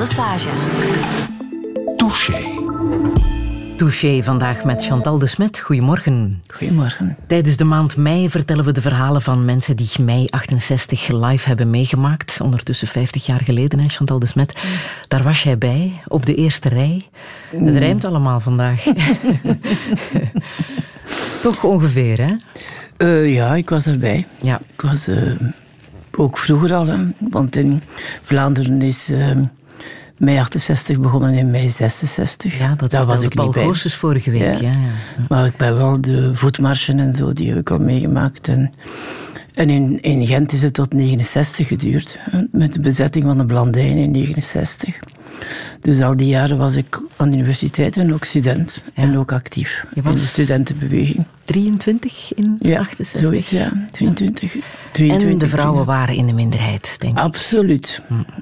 Lesage. Touché. Touché vandaag met Chantal de Smet. Goedemorgen. Goedemorgen. Tijdens de maand mei vertellen we de verhalen van mensen die mei 68 live hebben meegemaakt. Ondertussen 50 jaar geleden, hè, Chantal de Smet. Daar was jij bij, op de eerste rij. Het rijmt allemaal vandaag. Toch ongeveer, hè? Uh, ja, ik was erbij. Ja. Ik was uh, ook vroeger al, hè, want in Vlaanderen is uh, mei 68 begonnen in mei 66. Ja, dat was ik Paul niet bij. Vorige week. Ja. Ja, ja. Maar ik ben wel de voetmarschen en zo, die heb ik al meegemaakt. En, en in, in Gent is het tot 69 geduurd, met de bezetting van de Blandijn in 69. Dus al die jaren was ik aan de universiteit en ook student. Ja. En ook actief in de studentenbeweging. 23 in Ja, 68. zoiets, ja. 22. 22 En de vrouwen waren in de minderheid, denk ik. Absoluut.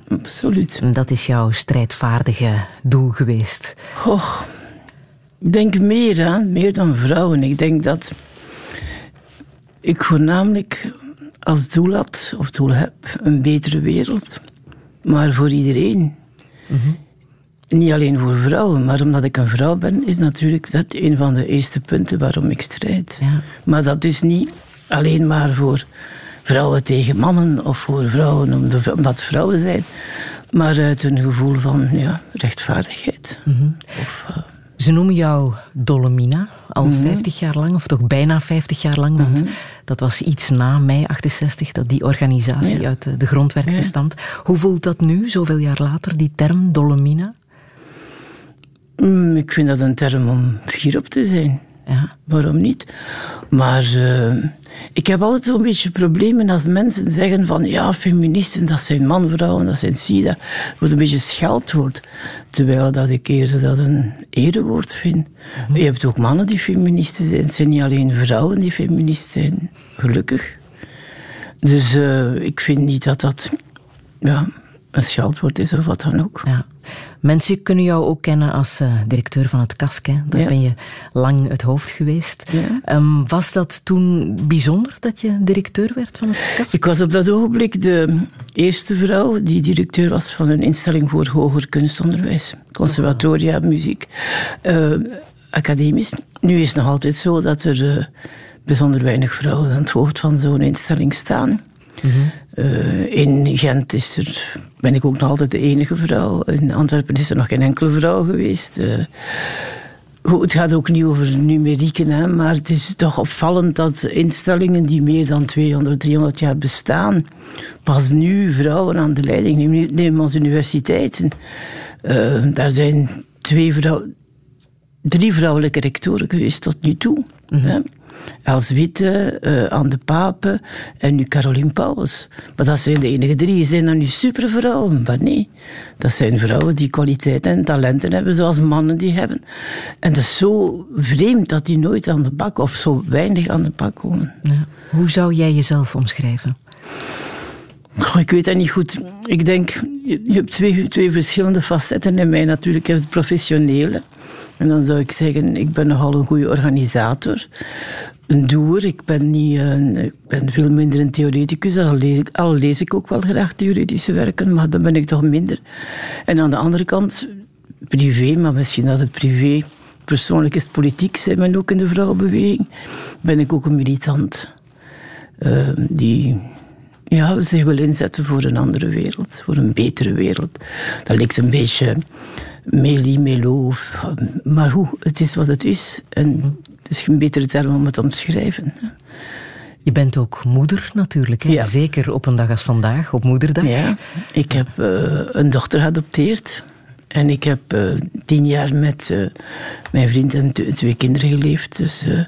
Absoluut. En Dat is jouw strijdvaardige doel geweest. Och, ik denk meer, hè? meer dan vrouwen. Ik denk dat ik voornamelijk als doel had, of doel heb, een betere wereld. Maar voor iedereen. Niet alleen voor vrouwen, maar omdat ik een vrouw ben, is natuurlijk dat een van de eerste punten waarom ik strijd. Ja. Maar dat is niet alleen maar voor vrouwen tegen mannen of voor vrouwen omdat vrouwen zijn, maar uit een gevoel van ja, rechtvaardigheid. Of, eh, Ze noemen jou Dolomina al 50 jaar lang, of toch bijna 50 jaar lang. Want dat was iets na mei 68 dat die organisatie Ja. uit de- de grond werd gestampt. Hoe voelt dat nu, zoveel jaar later, die term Dolomina? Mm, ik vind dat een term om fier op te zijn. Ja. Waarom niet? Maar eh, ik heb altijd zo'n beetje problemen als mensen zeggen van ja, feministen, dat zijn man-vrouwen, dat zijn SIDA. Het wordt een beetje scheldwoord. Terwijl dat ik eerder dat een erewoord vind. Je hebt ook mannen die feministen zijn. Het zijn niet alleen vrouwen die feminist zijn. Gelukkig. Dus eh, ik vind niet dat dat ja, een scheldwoord is of wat dan ook. Ja. Mensen kunnen jou ook kennen als eh, directeur van het KASK. Hè? Daar Ja. ben je lang het hoofd geweest. Ja. Ehm, was dat toen bijzonder dat je directeur werd van het KASK? Ik was op dat ogenblik de eerste vrouw die directeur was van een instelling voor hoger kunstonderwijs. Conservatoria, muziek, eh, academisch. Nu is het nog altijd zo dat er eh, bijzonder weinig vrouwen aan het hoofd van zo'n instelling staan. Eh, in Gent is er, ben ik ook nog altijd de enige vrouw. In Antwerpen is er nog geen enkele vrouw geweest. Goed, het gaat ook niet over numerieken, hè, maar het is toch opvallend dat instellingen die meer dan 200, 300 jaar bestaan, pas nu vrouwen aan de leiding nemen. Neem onze universiteiten. Eh, daar zijn twee vrouw, drie vrouwelijke rectoren geweest tot nu toe. hè. Els Witte, eh Anne de Pape en nu Caroline Pauwels. Maar dat zijn de enige drie. Zijn dat nu supervrouwen? Maar nee, dat zijn vrouwen die kwaliteiten en talenten hebben zoals mannen die hebben. En dat is zo vreemd dat die nooit aan de bak of zo weinig aan de bak komen. Ja. Hoe zou jij jezelf omschrijven? Goh, ik weet dat niet goed. Ik denk, je, je hebt twee, twee verschillende facetten in mij natuurlijk. Je hebt het professionele. En dan zou ik zeggen, ik ben nogal een goede organisator. Een doer. Ik ben, niet een, ik ben veel minder een theoreticus. Al lees, ik, al lees ik ook wel graag theoretische werken, maar dan ben ik toch minder. En aan de andere kant, privé, maar misschien dat het privé... Persoonlijk is politiek, zei men ook in de vrouwenbeweging. Ben ik ook een militant. eh, die ja, zich wil inzetten voor een andere wereld, voor een betere wereld. Dat lijkt een beetje meli-melo, of- maar hoe, het is wat het is. En het is geen betere term om het te omschrijven. Je bent ook moeder natuurlijk, hè? Ja. zeker op een dag als vandaag, op moederdag. Ja, ik heb eh, een dochter geadopteerd. En ik heb eh, tien jaar met eh, mijn vriend en twee kinderen geleefd. Dus eh,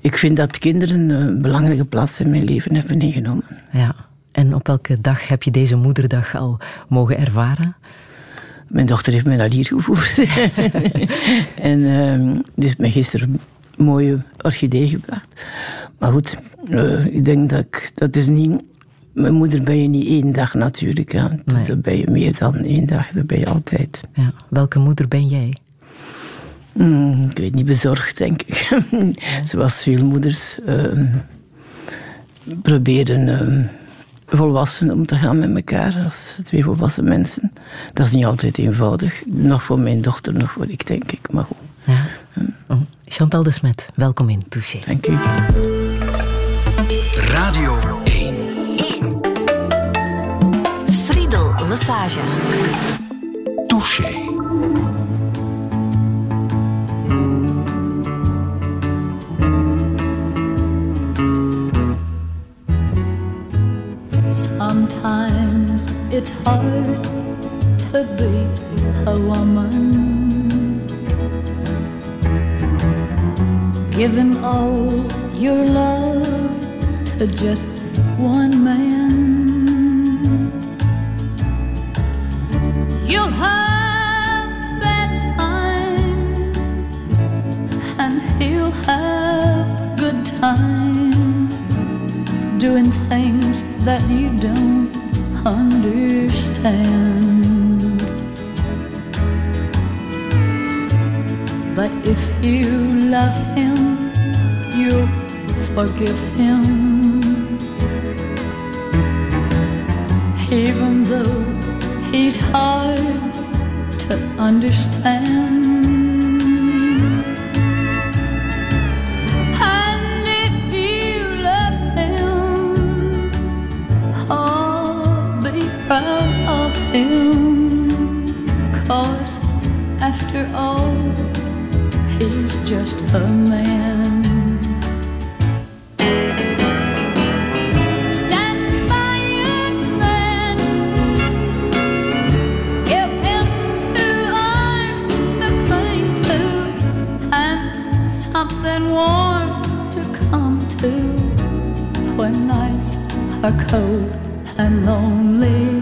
ik vind dat kinderen een belangrijke plaats in mijn leven hebben ingenomen. Ja. En op welke dag heb je deze moederdag al mogen ervaren? Mijn dochter heeft mij naar hier gevoerd. en die heeft mij gisteren een mooie orchidee gebracht. Maar goed, eh, ik denk dat ik, dat is niet... Mijn moeder ben je niet één dag natuurlijk. Nee. Dat ben je meer dan één dag, dat ben je altijd. Ja. Welke moeder ben jij? Mm, ik weet niet, bezorgd denk ik. Zoals veel moeders ehm, proberen ehm, volwassenen om te gaan met elkaar, als twee volwassen mensen. Dat is niet altijd eenvoudig. Nog voor mijn dochter, nog voor ik, denk ik. Maar goed. Ja. Oh, Chantal de Smet, welkom in Touché. Dank u. Radio 1. 1. Friedel Lassage. Touché. Sometimes it's hard to be a woman. Giving all your love to just one man. You'll have bad times, and he'll have good times doing things that you don't understand. But if you love him, you'll forgive him. Even though he's hard to understand. Just a man. Stand by man. Give him two arms to cling to and something warm to come to when nights are cold and lonely.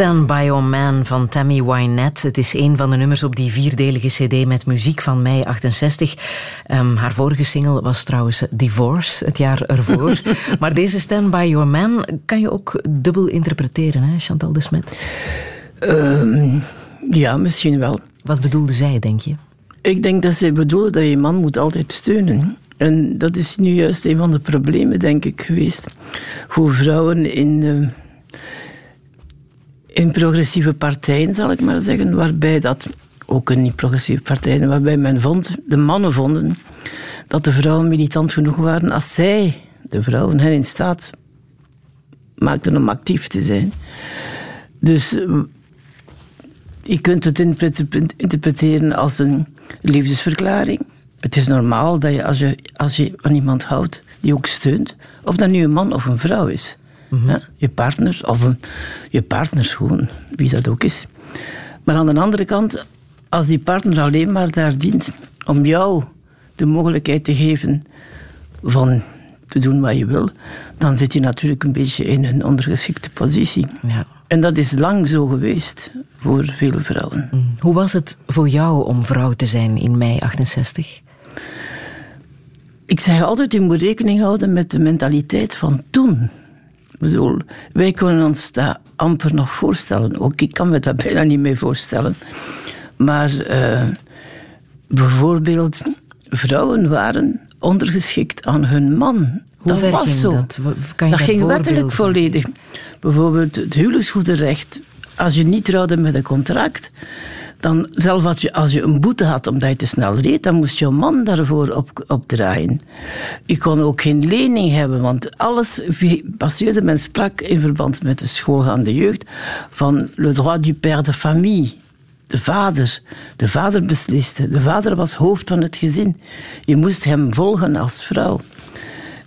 Stand By Your Man van Tammy Wynette. Het is een van de nummers op die vierdelige cd met muziek van mei 68. Ehm, haar vorige single was trouwens Divorce, het jaar ervoor. maar deze Stand By Your Man kan je ook dubbel interpreteren, hè, Chantal de Smet? Ehm, ja, misschien wel. Wat bedoelde zij, denk je? Ik denk dat ze bedoelen dat je man moet altijd steunen. En dat is nu juist een van de problemen, denk ik, geweest voor vrouwen in, eh, in progressieve partijen, zal ik maar zeggen, waarbij dat, ook in niet-progressieve partijen, waarbij men vond, de mannen vonden, dat de vrouwen militant genoeg waren als zij, de vrouwen, hen in staat maakten om actief te zijn. Dus je kunt het interpreteren als een liefdesverklaring. Het is normaal dat je als, je als je van iemand houdt die ook steunt, of dat nu een man of een vrouw is. Ja, je partner, of een, je partner gewoon, wie dat ook is. Maar aan de andere kant, als die partner alleen maar daar dient om jou de mogelijkheid te geven van te doen wat je wil, dan zit je natuurlijk een beetje in een ondergeschikte positie. Ja. En dat is lang zo geweest voor veel vrouwen. Hoe was het voor jou om vrouw te zijn in mei 68? Ik zeg altijd, je moet rekening houden met de mentaliteit van toen. Bedoel, wij kunnen ons dat amper nog voorstellen. Ook ik kan me dat bijna niet meer voorstellen. Maar eh, bijvoorbeeld, vrouwen waren ondergeschikt aan hun man. Hoe dat was ging zo. dat? Kan je dat daar ging wettelijk volledig. Bijvoorbeeld het huwelijksgoederecht. Als je niet trouwde met een contract, dan zelf als je, als je een boete had omdat je te snel reed, dan moest je man daarvoor op, opdraaien. Je kon ook geen lening hebben, want alles passeerde. Men sprak in verband met de schoolgaande jeugd van le droit du père de famille. de vader. De vader besliste. De vader was hoofd van het gezin. Je moest hem volgen als vrouw.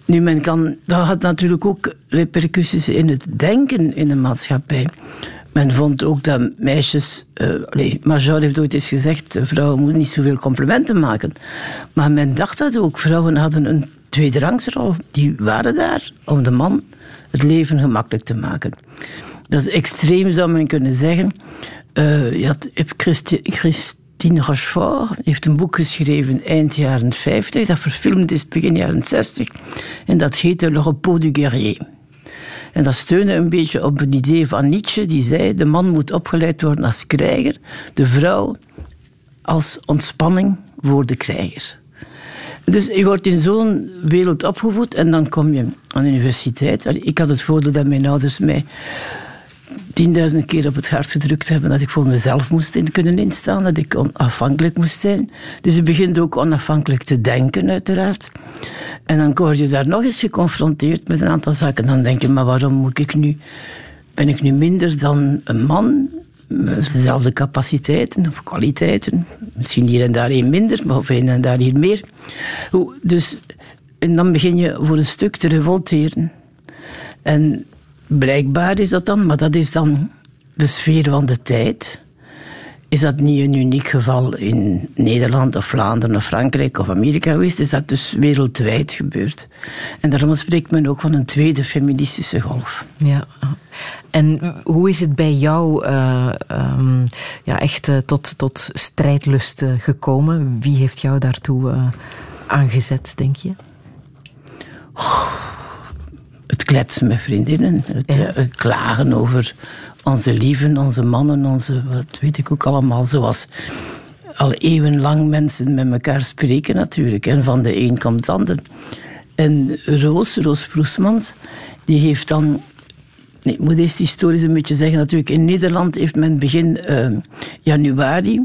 Nu, men kan, dat had natuurlijk ook repercussies in het denken in de maatschappij. Men vond ook dat meisjes. Uh, allez, Major heeft ooit eens gezegd: vrouwen moeten niet zoveel complimenten maken. Maar men dacht dat ook. Vrouwen hadden een tweederangsrol. Die waren daar om de man het leven gemakkelijk te maken. Dat is extreem, zou men kunnen zeggen. Uh, je had Christi Christine Rochefort heeft een boek geschreven eind jaren 50, dat verfilmd is begin jaren 60. En dat heette Le repos du guerrier. En dat steunde een beetje op het idee van Nietzsche, die zei: de man moet opgeleid worden als krijger, de vrouw als ontspanning voor de krijger. Dus je wordt in zo'n wereld opgevoed en dan kom je aan de universiteit. Ik had het voordeel dat mijn ouders mij tienduizend keer op het hart gedrukt hebben dat ik voor mezelf moest in kunnen instaan, dat ik onafhankelijk moest zijn. Dus je begint ook onafhankelijk te denken, uiteraard. En dan word je daar nog eens geconfronteerd met een aantal zaken. Dan denk je, maar waarom moet ik nu, ben ik nu minder dan een man met dezelfde capaciteiten of kwaliteiten? Misschien hier en daar een minder, maar of hier en daar hier meer. Dus, en dan begin je voor een stuk te revolteren. En Blijkbaar is dat dan, maar dat is dan de sfeer van de tijd. Is dat niet een uniek geval in Nederland of Vlaanderen of Frankrijk of Amerika geweest? Is dat dus wereldwijd gebeurd? En daarom spreekt men ook van een tweede feministische golf. Ja. En hoe is het bij jou uh, um, ja, echt uh, tot, tot strijdlust uh, gekomen? Wie heeft jou daartoe aangezet, denk je? Oh het kletsen met vriendinnen, het, ja. Eh, klagen over onze lieven, onze mannen, onze, wat weet ik ook allemaal, zoals al eeuwenlang mensen met elkaar spreken natuurlijk. En van de een komt het ander. En Roos, Roos Proesmans, die heeft dan... Nee, ik moet eerst historisch een beetje zeggen. Natuurlijk, in Nederland heeft men begin uh, januari...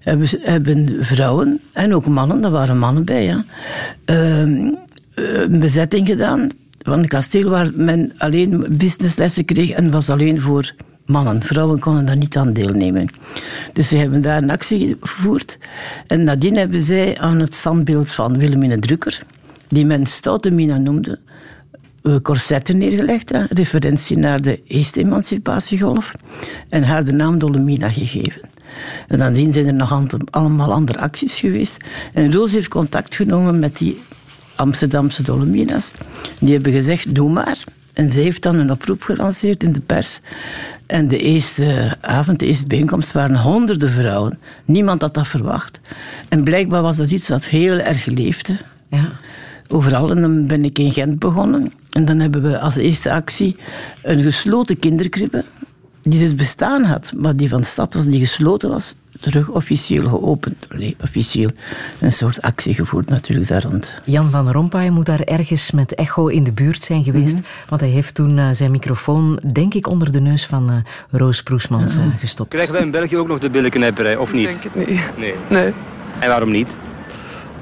Hebben, hebben, vrouwen, en ook mannen, daar waren mannen bij, ja, uh, een bezetting gedaan van een kasteel waar men alleen businesslessen kreeg en was alleen voor mannen. Vrouwen konden daar niet aan deelnemen. Dus ze hebben daar een actie gevoerd. En nadien hebben zij aan het standbeeld van Wilhelmine Drucker, die men Stoute Mina noemde, eh, corsetten neergelegd, referentie naar de eerste emancipatiegolf, en haar de naam Dolomina gegeven. En nadien zijn er nog allemaal andere acties geweest. En Roos heeft contact genomen met die Amsterdamse Dolomina's. Die hebben gezegd, doe maar. En ze heeft dan een oproep gelanceerd in de pers. En de eerste avond, de eerste bijeenkomst, waren honderden vrouwen. Niemand had dat verwacht. En blijkbaar was dat iets dat heel erg leefde. Ja. Overal. En dan ben ik in Gent begonnen. En dan hebben we als eerste actie een gesloten kinderkribbe. Die dus bestaan had, maar die van de stad was, die gesloten was terug officieel geopend. Nee, officieel een soort actie gevoerd natuurlijk daar rond. Jan van Rompuy moet daar ergens met echo in de buurt zijn geweest. Mhm. Want hij heeft toen uh, zijn microfoon, denk ik, onder de neus van uh, Roos Proesmans uh, gestopt. Krijgen wij in België ook nog de billenknijperij, of niet? Ik denk het niet. Nee. nee. En waarom niet?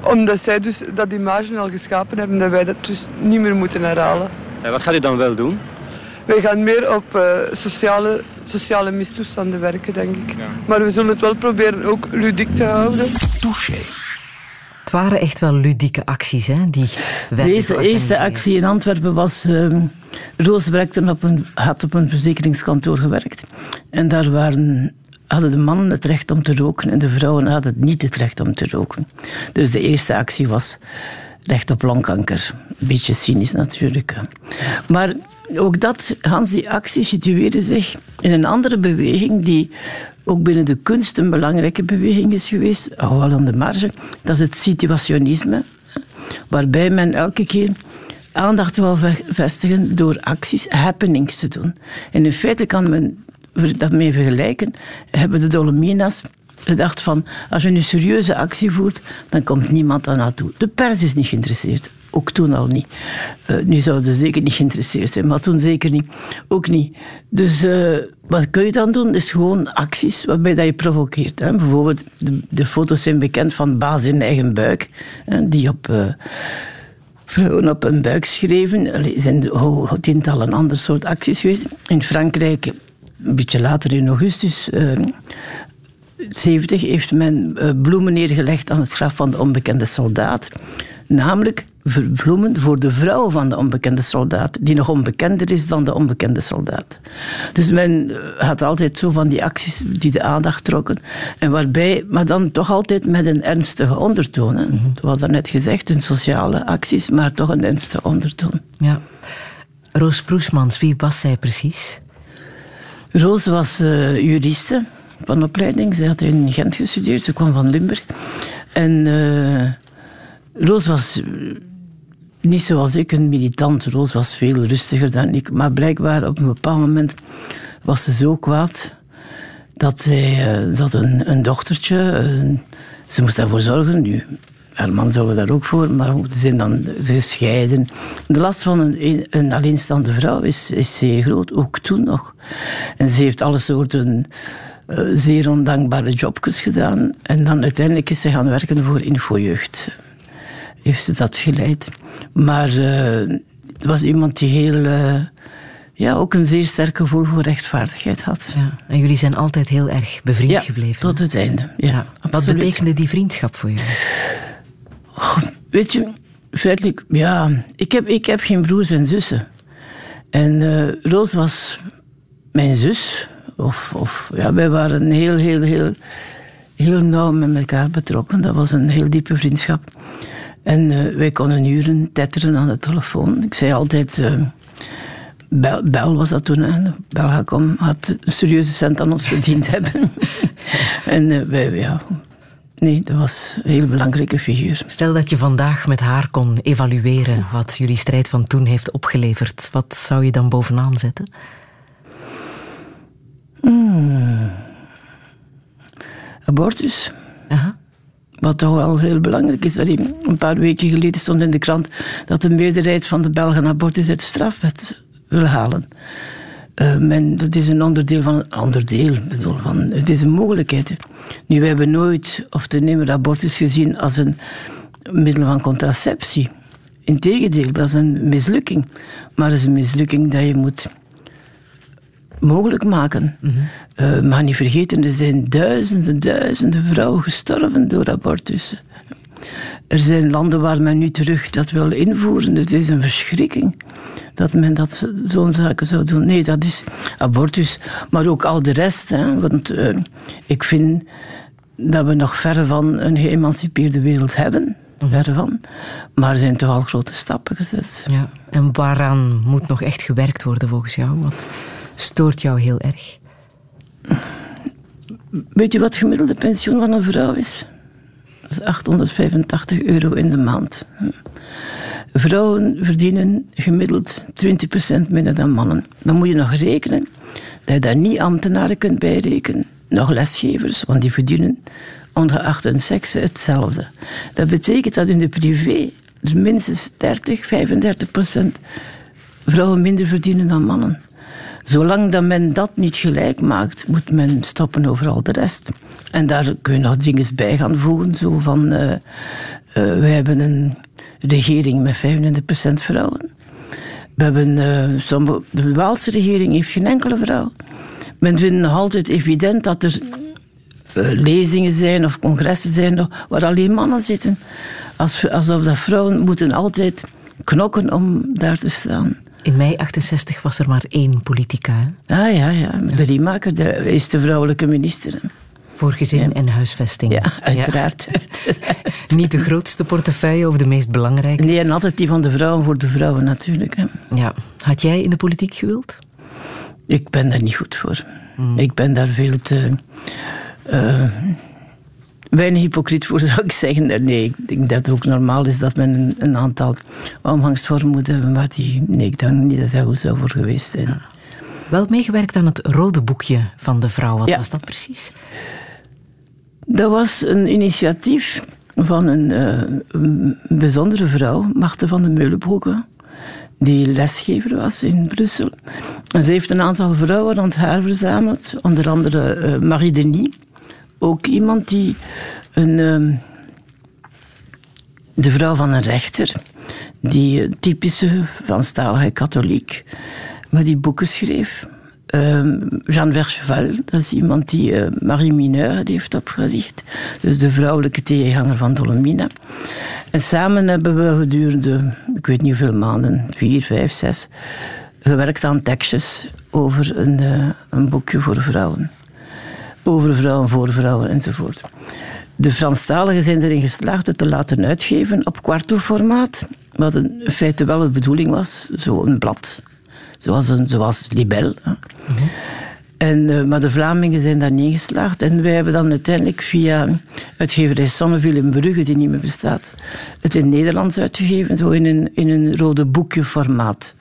Omdat zij dus dat image al geschapen hebben, dat wij dat dus niet meer moeten herhalen. En wat gaat u dan wel doen? Wij gaan meer op uh, sociale, sociale mistoestanden werken, denk ik. Ja. Maar we zullen het wel proberen ook ludiek te houden. Touché. Het waren echt wel ludieke acties, hè? Die Deze eerste actie in Antwerpen was... Uh, Roos werkte op een, had op een verzekeringskantoor gewerkt. En daar waren hadden de mannen het recht om te roken en de vrouwen hadden niet het recht om te roken. Dus de eerste actie was recht op longkanker. Een beetje cynisch natuurlijk. Maar ook dat, Hans, die actie situeerde zich in een andere beweging die ook binnen de kunst een belangrijke beweging is geweest, al wel aan de marge. Dat is het situationisme, waarbij men elke keer aandacht wil vestigen door acties, happenings te doen. En in feite kan men dat mee vergelijken. Hebben de Dolomina's gedacht van, als je een serieuze actie voert, dan komt niemand aan naartoe. De pers is niet geïnteresseerd. Ook toen al niet. Uh, nu zouden ze zeker niet geïnteresseerd zijn, maar toen zeker niet. Ook niet. Dus uh, wat kun je dan doen? Is gewoon acties waarbij dat je provoceert. Hè? Bijvoorbeeld, de, foto's zijn bekend van baas in eigen buik, hè, die op. Uh, vrouwen op een buik schreven. Er zijn tientallen andere soort acties geweest. In Frankrijk, een beetje later in augustus, 70 heeft men eh, bloemen neergelegd aan het graf van de onbekende soldaat. Namelijk bloemen voor de vrouw van de onbekende soldaat, die nog onbekender is dan de onbekende soldaat. Dus men eh, had altijd zo van die acties die de aandacht trokken. En waarbij, maar dan toch altijd met een ernstige ondertoon. Hè. Dat was net gezegd, een sociale acties, maar toch een ernstige ondertoon. Ja. Roos Proesmans, wie was zij precies? Roos was uh, juriste van opleiding. Ze had in Gent gestudeerd, ze kwam van Limburg. En uh, Roos was niet zoals ik een militant. Roos was veel rustiger dan ik. Maar blijkbaar op een bepaald moment was ze zo kwaad dat zij uh, dat een, een dochtertje. ze moest daarvoor zorgen. Nu, haar man zorgde daar ook voor, maar ze zijn dan gescheiden. De last van een, een alleenstaande vrouw is, is zeer groot, ook toen nog. En ze heeft alle soorten uh, zeer ondankbare jobjes gedaan. En dan uiteindelijk is ze gaan werken voor Infojeugd heeft ze dat geleid. Maar uh, het was iemand die heel, uh, ja, ook een zeer sterk gevoel voor rechtvaardigheid had. Ja. En jullie zijn altijd heel erg bevriend ja, gebleven. tot het einde. Ja, ja. Wat betekende die vriendschap voor jullie? Oh, weet je, feitelijk, ja, ik heb, ik heb geen broers en zussen. En uh, Roos was mijn zus. Of, of ja, wij waren heel, heel, heel, heel nauw met elkaar betrokken. Dat was een heel diepe vriendschap. En uh, wij konden uren tetteren aan de telefoon. Ik zei altijd... Uh, Bel, Bel, was dat toen. Hè. Belgacom had een serieuze cent aan ons verdiend hebben. en uh, wij, ja... Nee, dat was een heel belangrijke figuur. Stel dat je vandaag met haar kon evalueren wat jullie strijd van toen heeft opgeleverd. Wat zou je dan bovenaan zetten? Hmm. Abortus. Aha. Wat toch wel heel belangrijk is. Allee, een paar weken geleden stond in de krant dat de meerderheid van de Belgen abortus uit strafwet wil halen. Men, dat is een onderdeel van een onderdeel. Bedoel, van, het is een mogelijkheid. Nu, wij hebben nooit of te nemen abortus gezien als een middel van contraceptie. Integendeel, dat is een mislukking. Maar het is een mislukking dat je moet mogelijk maken. Mm -hmm. uh, maar niet vergeten, er zijn duizenden, duizenden vrouwen gestorven door abortus. Er zijn landen waar men nu terug dat wil invoeren. Het is een verschrikking dat men dat zo'n zaken zou doen. Nee, dat is abortus, maar ook al de rest. Hè, want uh, ik vind dat we nog ver van een geëmancipeerde wereld hebben. Mm -hmm. van. Maar er zijn toch al grote stappen gezet. Ja. En waaraan moet nog echt gewerkt worden volgens jou? Wat stoort jou heel erg? Weet je wat het gemiddelde pensioen van een vrouw is? Dat is 885 euro in de maand. Vrouwen verdienen gemiddeld 20% minder dan mannen. Dan moet je nog rekenen dat je daar niet ambtenaren kunt bijrekenen, nog lesgevers, want die verdienen ongeacht hun seks hetzelfde. Dat betekent dat in de privé er minstens 30, 35 procent vrouwen minder verdienen dan mannen. Zolang dat men dat niet gelijk maakt, moet men stoppen over al de rest. En daar kun je nog dingen bij gaan voegen. Zo van, uh, uh, wij hebben een regering met 35% vrouwen. We hebben, uh, sommige, de Waalse regering heeft geen enkele vrouw. Men vindt nog altijd evident dat er lezingen zijn of congressen zijn waar alleen mannen zitten. Alsof dat vrouwen moeten altijd knokken om daar te staan. In mei 68 was er maar één politica. Hè? Ah ja, ja. de Riemaker de, is de vrouwelijke minister. Voor gezin ja. en huisvesting. Ja, uiteraard. Ja. Niet de grootste portefeuille of de meest belangrijke? Nee, en altijd die van de vrouwen voor de vrouwen natuurlijk. Hè. Ja. Had jij in de politiek gewild? Ik ben daar niet goed voor. Hmm. Ik ben daar veel te... Uh, weinig hypocriet voor, zou ik zeggen. Nee, ik denk dat het ook normaal is dat men een, een aantal omgangsvormen moet hebben, maar die, nee, ik denk niet dat dat goed zou voor geweest zijn. Ja. Wel meegewerkt aan het rode boekje van de vrouw. Wat ja. was dat precies? Dat was een initiatief van een, uh, een bijzondere vrouw, Marten van de Meulenbroeke, die lesgever was in Brussel. En ze heeft een aantal vrouwen aan het haar verzameld, onder andere uh, Marie Denis ook iemand die een, uh, de vrouw van een rechter, die typische Franstalige katholiek, maar die boeken schreef. Ehm, Jeanne Vercheval, dat is iemand die eh, Marie Mineur heeft opgericht. Dus de vrouwelijke tegenhanger van Dolomina. En samen hebben we gedurende, ik weet niet hoeveel maanden, vier, vijf, zes, gewerkt aan tekstjes over een, eh, een boekje voor vrouwen. Over vrouwen, voor vrouwen enzovoort. De Franstaligen zijn erin geslaagd het te laten uitgeven op kwarto-formaat. Wat in feite wel de bedoeling was, zo'n blad. Zoals, een, zoals Libel. En, eh, maar de Vlamingen zijn daar niet geslaagd. En wij hebben dan uiteindelijk via uitgeverij Sonneville in Brugge, die niet meer bestaat, het in Nederlands uitgegeven, zo in een, in een rode boekje formaat.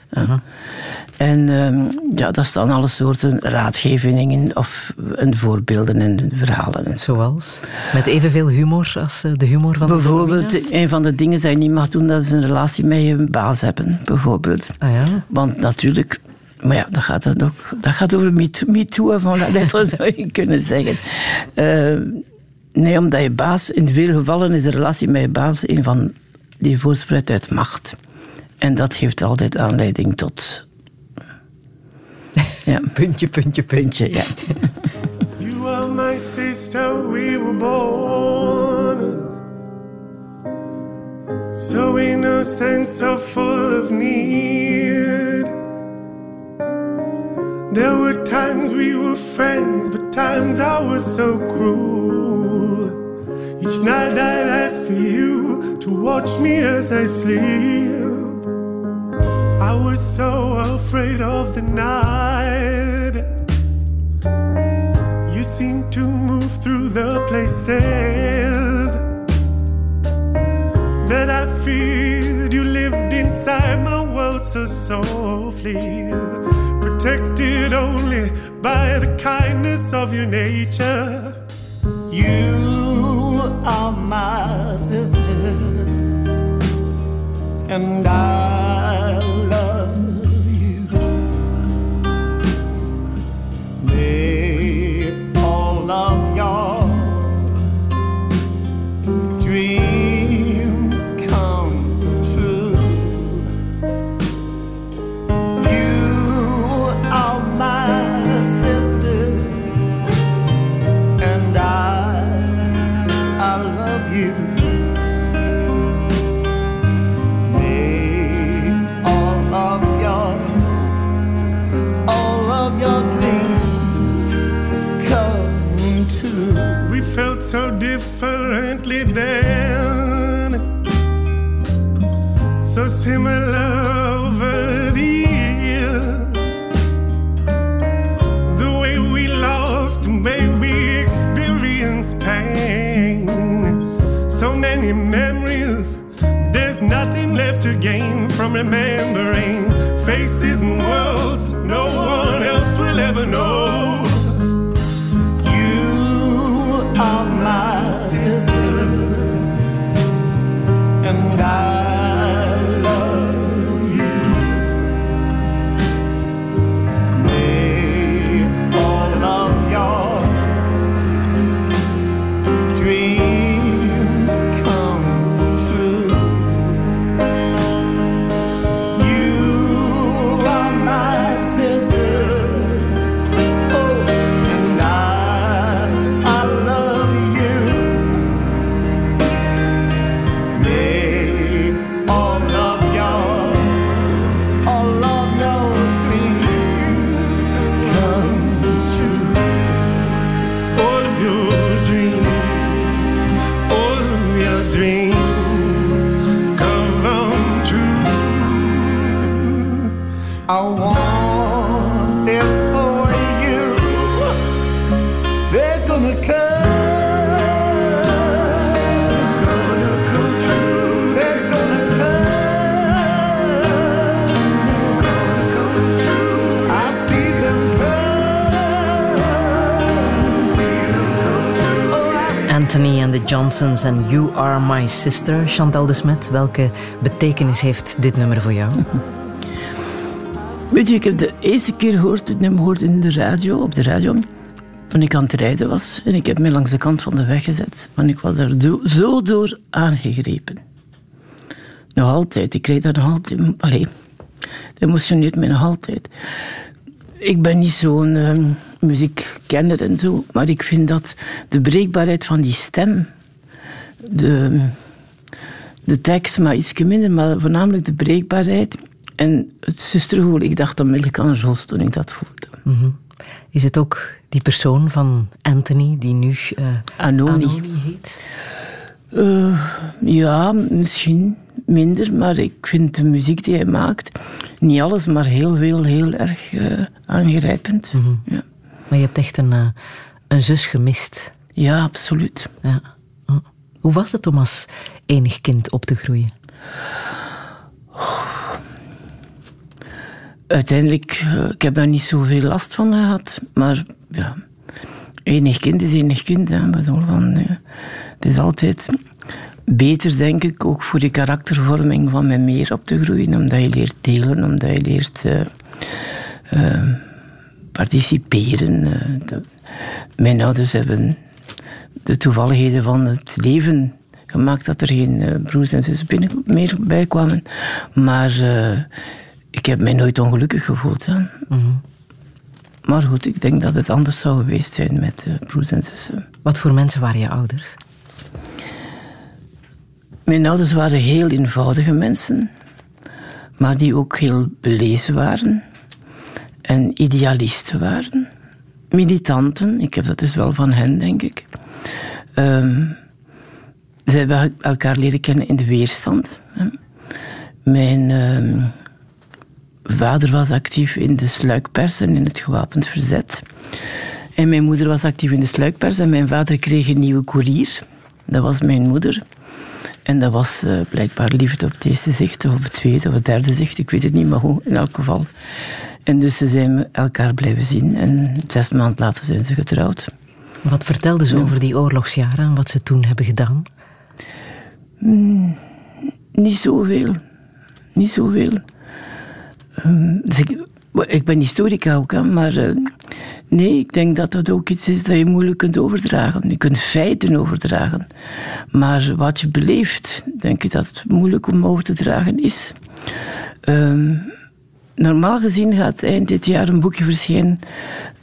En ehm, ja, daar staan alle soorten raadgevingen of en voorbeelden en verhalen. En zo. Zoals? Met evenveel humor als eh, de humor van de Bijvoorbeeld, een van de dingen die je niet mag doen, dat is een relatie met je baas hebben, bijvoorbeeld. Ah ja? Want natuurlijk, maar ja, dat gaat, dan ook, dat gaat over MeToo me too, van la lettre, zou je kunnen zeggen. Eh, nee, omdat je baas, in veel gevallen is de relatie met je baas een van die voortspruit uit macht. En dat geeft altijd aanleiding tot. Ja, Puntje, puntje, puntje. puntje, ja. You are my sister, we were born so innocent, so full of need. There were times we were friends, but times I was so cruel. Each night I'd ask for you to watch me as I sleep. I was so afraid of the night. You seem to move through the places that I feared. You lived inside my world so softly, protected only by the kindness of your nature. You are my sister, and I love so similar over the years. The way we loved, the way we experienced pain. So many memories, there's nothing left to gain from remembering faces and worlds no one else will ever know. Johnsons en You Are My Sister. Chantal de Smet, welke betekenis heeft dit nummer voor jou? Weet je, ik heb de eerste keer gehoord, het nummer gehoord in de radio, op de radio, toen ik aan het rijden was. En ik heb me langs de kant van de weg gezet. Want ik was do- zo door aangegrepen. Nog altijd. Ik kreeg daar nog altijd... Allee, dat emotioneert me nog altijd. Ik ben niet zo'n ehm, muziekkenner en zo, maar ik vind dat de breekbaarheid van die stem, de, de tekst, maar iets minder, maar voornamelijk de breekbaarheid en het zustergevoel. Ik dacht onmiddellijk aan Roos toen ik dat voelde. Is het ook die persoon van Anthony die nu eh Anoni. Anoni heet? Eh, ja, misschien minder, maar ik vind de muziek die hij maakt, niet alles, maar heel veel, heel erg eh, aangrijpend. ja. Maar je hebt echt een, een zus gemist. ja, absoluut. Ja. Hoe was het om als enig kind op te groeien? Uiteindelijk, eh, ik heb daar niet zoveel last van gehad, maar ja, enig kind is enig kind. Hè. Eh, het is altijd beter, denk ik, ook voor de karaktervorming van met meer op te groeien, omdat je leert delen, omdat je leert eh, participeren. De- mijn ouders hebben de toevalligheden van het leven gemaakt dat er geen eh, broers en zussen binnen, meer bij kwamen. Maar eh, ik heb mij nooit ongelukkig gevoeld. Hè. Maar goed, ik denk dat het anders zou geweest zijn met eh, broers en zussen. Wat voor mensen waren je ouders? Mijn ouders waren heel eenvoudige mensen, maar die ook heel belezen waren en idealisten waren. Militanten, ik heb dat dus wel van hen, denk ik. Ehm, ze hebben elkaar leren kennen in de weerstand. Mijn ehm, vader was actief in de sluikpers en in het gewapend verzet. En mijn moeder was actief in de sluikpers en mijn vader kreeg een nieuwe koerier. Dat was mijn moeder. En dat was eh, blijkbaar liefde op het eerste zicht, of op het tweede of het derde zicht. Ik weet het niet, maar hoe, in elk geval. En dus ze zijn elkaar blijven zien. En zes maanden later zijn ze getrouwd. Wat vertelden ze over die oorlogsjaren en wat ze toen hebben gedaan? Niet zoveel. Niet zoveel. Dus ik, ik ben historica ook, hè, maar eh, nee, ik denk dat dat ook iets is dat je moeilijk kunt overdragen. Je kunt feiten overdragen. Maar wat je beleeft, denk ik dat het moeilijk om over te dragen is. Ehm, normaal gezien gaat eind dit jaar een boekje verschijnen.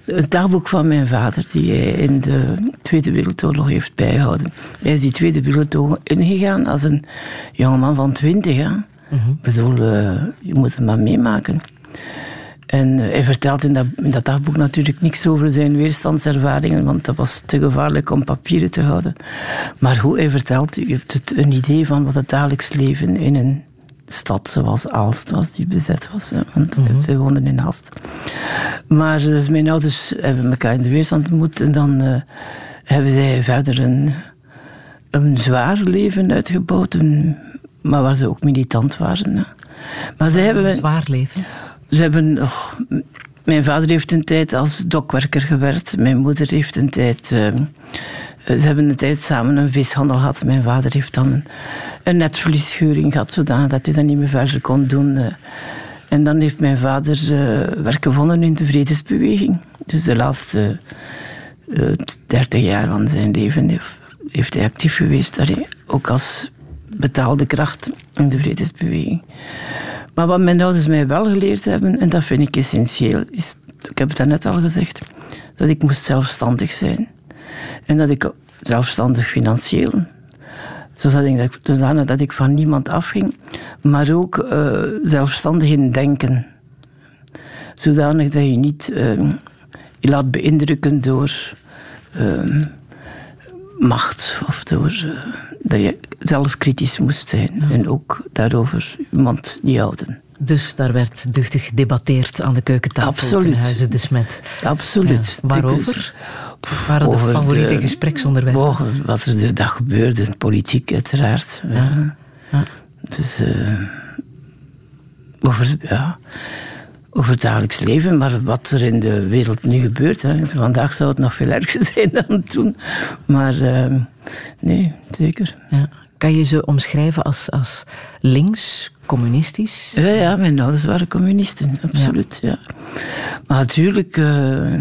Het dagboek van mijn vader, die hij in de Tweede Wereldoorlog heeft bijgehouden. Hij is die Tweede Wereldoorlog ingegaan als een jongeman van twintig. hè. Ik bedoel, eh, je moet het maar meemaken. En eh, hij vertelt in dat, in dat dagboek natuurlijk niks over zijn weerstandservaringen, want dat was te gevaarlijk om papieren te houden. Maar hoe hij vertelt, je hebt het, een idee van wat het dagelijks leven in een stad zoals Aalst was, die bezet was. Hè, want zij woonden in Aalst. Maar dus mijn ouders hebben elkaar in de weerstand ontmoet en dan eh, hebben zij verder een, een zwaar leven uitgebouwd, een- maar waar ze ook militant waren. hè. Maar zij hebben... Een zwaar leven. Ze hebben, mijn vader heeft een tijd als dokwerker gewerkt. Mijn moeder heeft een tijd. eh, eh, ze hebben een tijd samen een vishandel gehad. Mijn vader heeft dan een, netvliesscheuring gehad, zodanig dat hij dat niet meer verder kon doen. eh. en dan heeft mijn vader eh, werk gevonden in de vredesbeweging. Dus de laatste eh, 30 jaar van zijn leven heeft, hij actief geweest. allee, ook als betaalde kracht in de vredesbeweging. Maar wat mijn ouders mij wel geleerd hebben, en dat vind ik essentieel, is, ik heb het net al gezegd, dat ik moest zelfstandig zijn. En dat ik zelfstandig financieel, zodat ik, zodanig dat ik van niemand afging, maar ook eh, zelfstandig in denken. Zodanig dat je niet eh, je laat beïndrukken door eh, macht of door eh, dat je zelf kritisch moest zijn en ook daarover iemand niet houden. Dus daar werd duchtig gedebatteerd aan de keukentafel Absoluut. ten huize de Smet. Absoluut. Ja, waarover? Wat waren de Over favoriete de- gespreksonderwerpen? Over wat er de dag gebeurde, politiek uiteraard. Ja. Ja. Dus eh, over, ja, over het dagelijks leven, maar wat er in de wereld nu gebeurt. Hè. Vandaag zou het nog veel erger zijn dan toen. Maar eh, nee, zeker. Ja. Kan je ze omschrijven als, als links, communistisch? Ja, ja, mijn ouders waren communisten, absoluut. Ja. Maar natuurlijk, eh,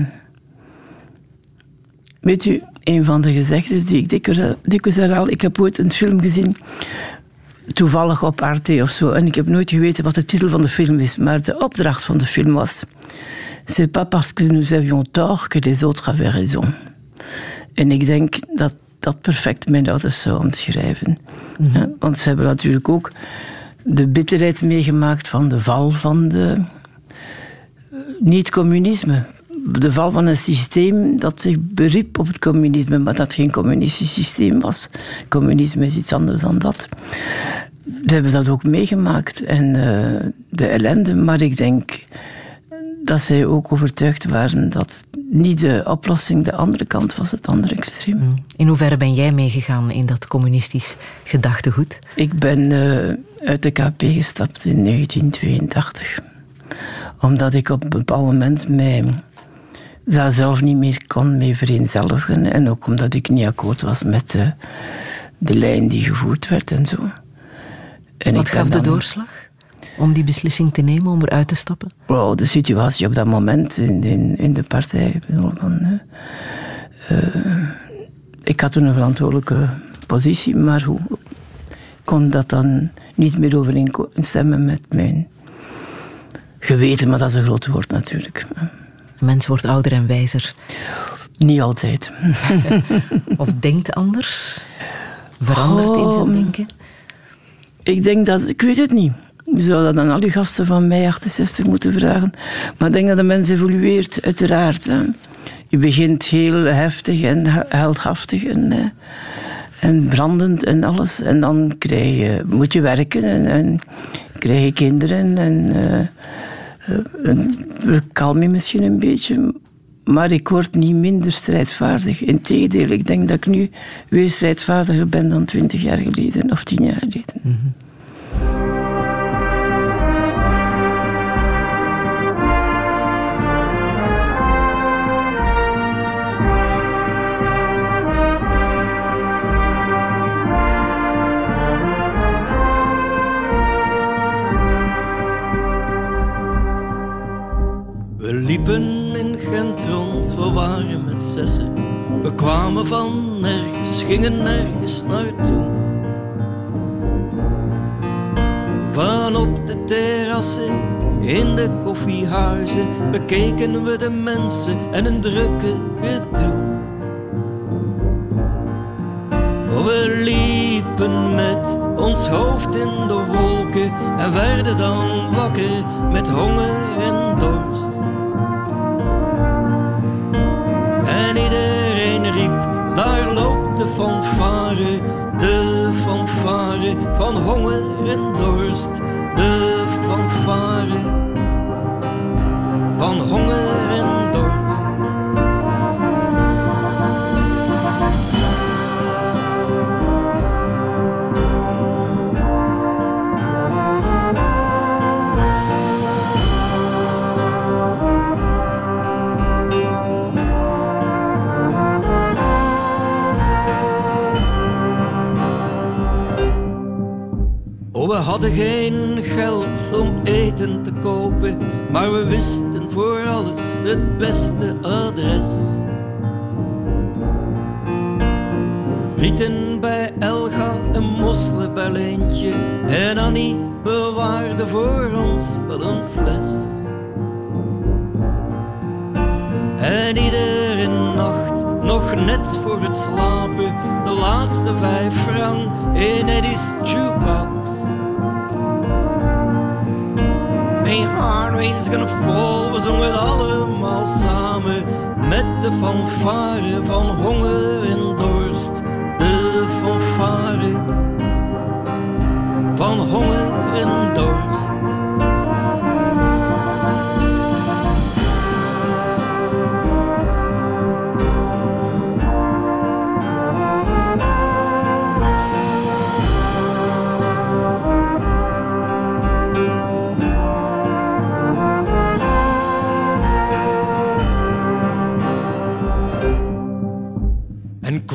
weet u, een van de gezegdes die ik dikwijls, herhaal, ik heb ooit een film gezien, toevallig op Arte of zo, en ik heb nooit geweten wat de titel van de film is, maar de opdracht van de film was, c'est pas parce que nous avions tort que les autres avaient raison. En ik denk dat dat perfect mijn ouders zou omschrijven. Hè, Want ze hebben natuurlijk ook de bitterheid meegemaakt van de val van de eh, niet-communisme. De val van een systeem dat zich beriep op het communisme, maar dat geen communistisch systeem was. Communisme is iets anders dan dat. Ze hebben dat ook meegemaakt en eh, de ellende, maar ik denk dat zij ook overtuigd waren dat niet de oplossing de andere kant was, het andere extreem. In hoeverre ben jij meegegaan in dat communistisch gedachtegoed? Ik ben eh, uit de KP gestapt in 1982. Omdat ik op een bepaald moment mij daar zelf niet meer kon mee vereenzelvigen. En ook omdat ik niet akkoord was met eh, de lijn die gevoerd werd en zo. En Wat ik gaf de doorslag om die beslissing te nemen, om eruit te stappen? Wow, de situatie op dat moment in, in, in de partij. Van, eh, ik had toen een verantwoordelijke positie, maar hoe kon dat dan niet meer overeenstemmen met mijn geweten? Maar dat is een groot woord natuurlijk. Mens wordt ouder en wijzer. Niet altijd. Of denkt anders? Verandert in zijn denken? Ik denk dat, ik weet het niet. Je zou dat aan al die gasten van mei 68 moeten vragen. Maar ik denk dat de mens evolueert, uiteraard. Hè. Je begint heel heftig en he- heldhaftig en, eh, en brandend en alles. En dan krijg je, moet je werken en, en krijg je kinderen. En, eh, en kalm je misschien een beetje. Maar ik word niet minder strijdvaardig. Integendeel, ik denk dat ik nu weer strijdvaardiger ben dan twintig jaar geleden of tien jaar geleden. We liepen in Gent rond, we waren met zessen. We kwamen van nergens, gingen nergens naartoe. Van op de terrassen, in de koffiehuizen, bekeken we de mensen en een drukke gedoe. We liepen met ons hoofd in de wolken en werden dan wakker met honger fanfare, de fanfare van honger en dorst. De fanfare van honger hadden geen geld om eten te kopen, maar we wisten voor alles het beste adres. Rieten bij Elga, een mosselen bij Leentje en Annie bewaarde voor ons wel een fles. En iedere nacht, nog net voor het slapen, de laatste vijf frank in Eddie's jukebox. Heart rain's gonna fall, we zongen allemaal samen met de fanfare van honger en dorst. De fanfare van honger en dorst.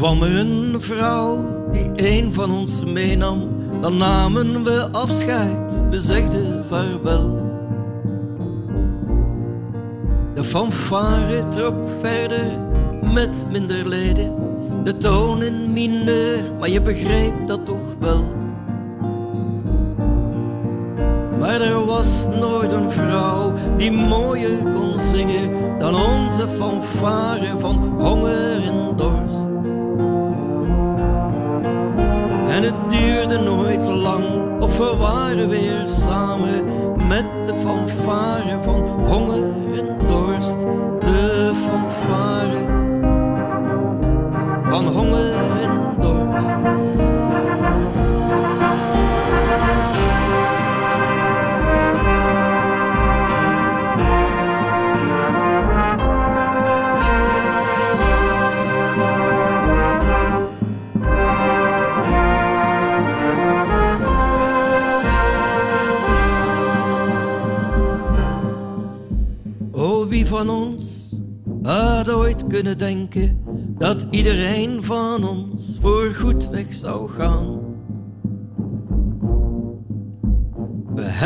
Kwam een vrouw die een van ons meenam, dan namen we afscheid, we zegden vaarwel. De fanfare trok verder met minder leden, de toon in mineur, maar je begreep dat toch wel. Maar er was nooit een vrouw die mooier kon zingen dan onze fanfare van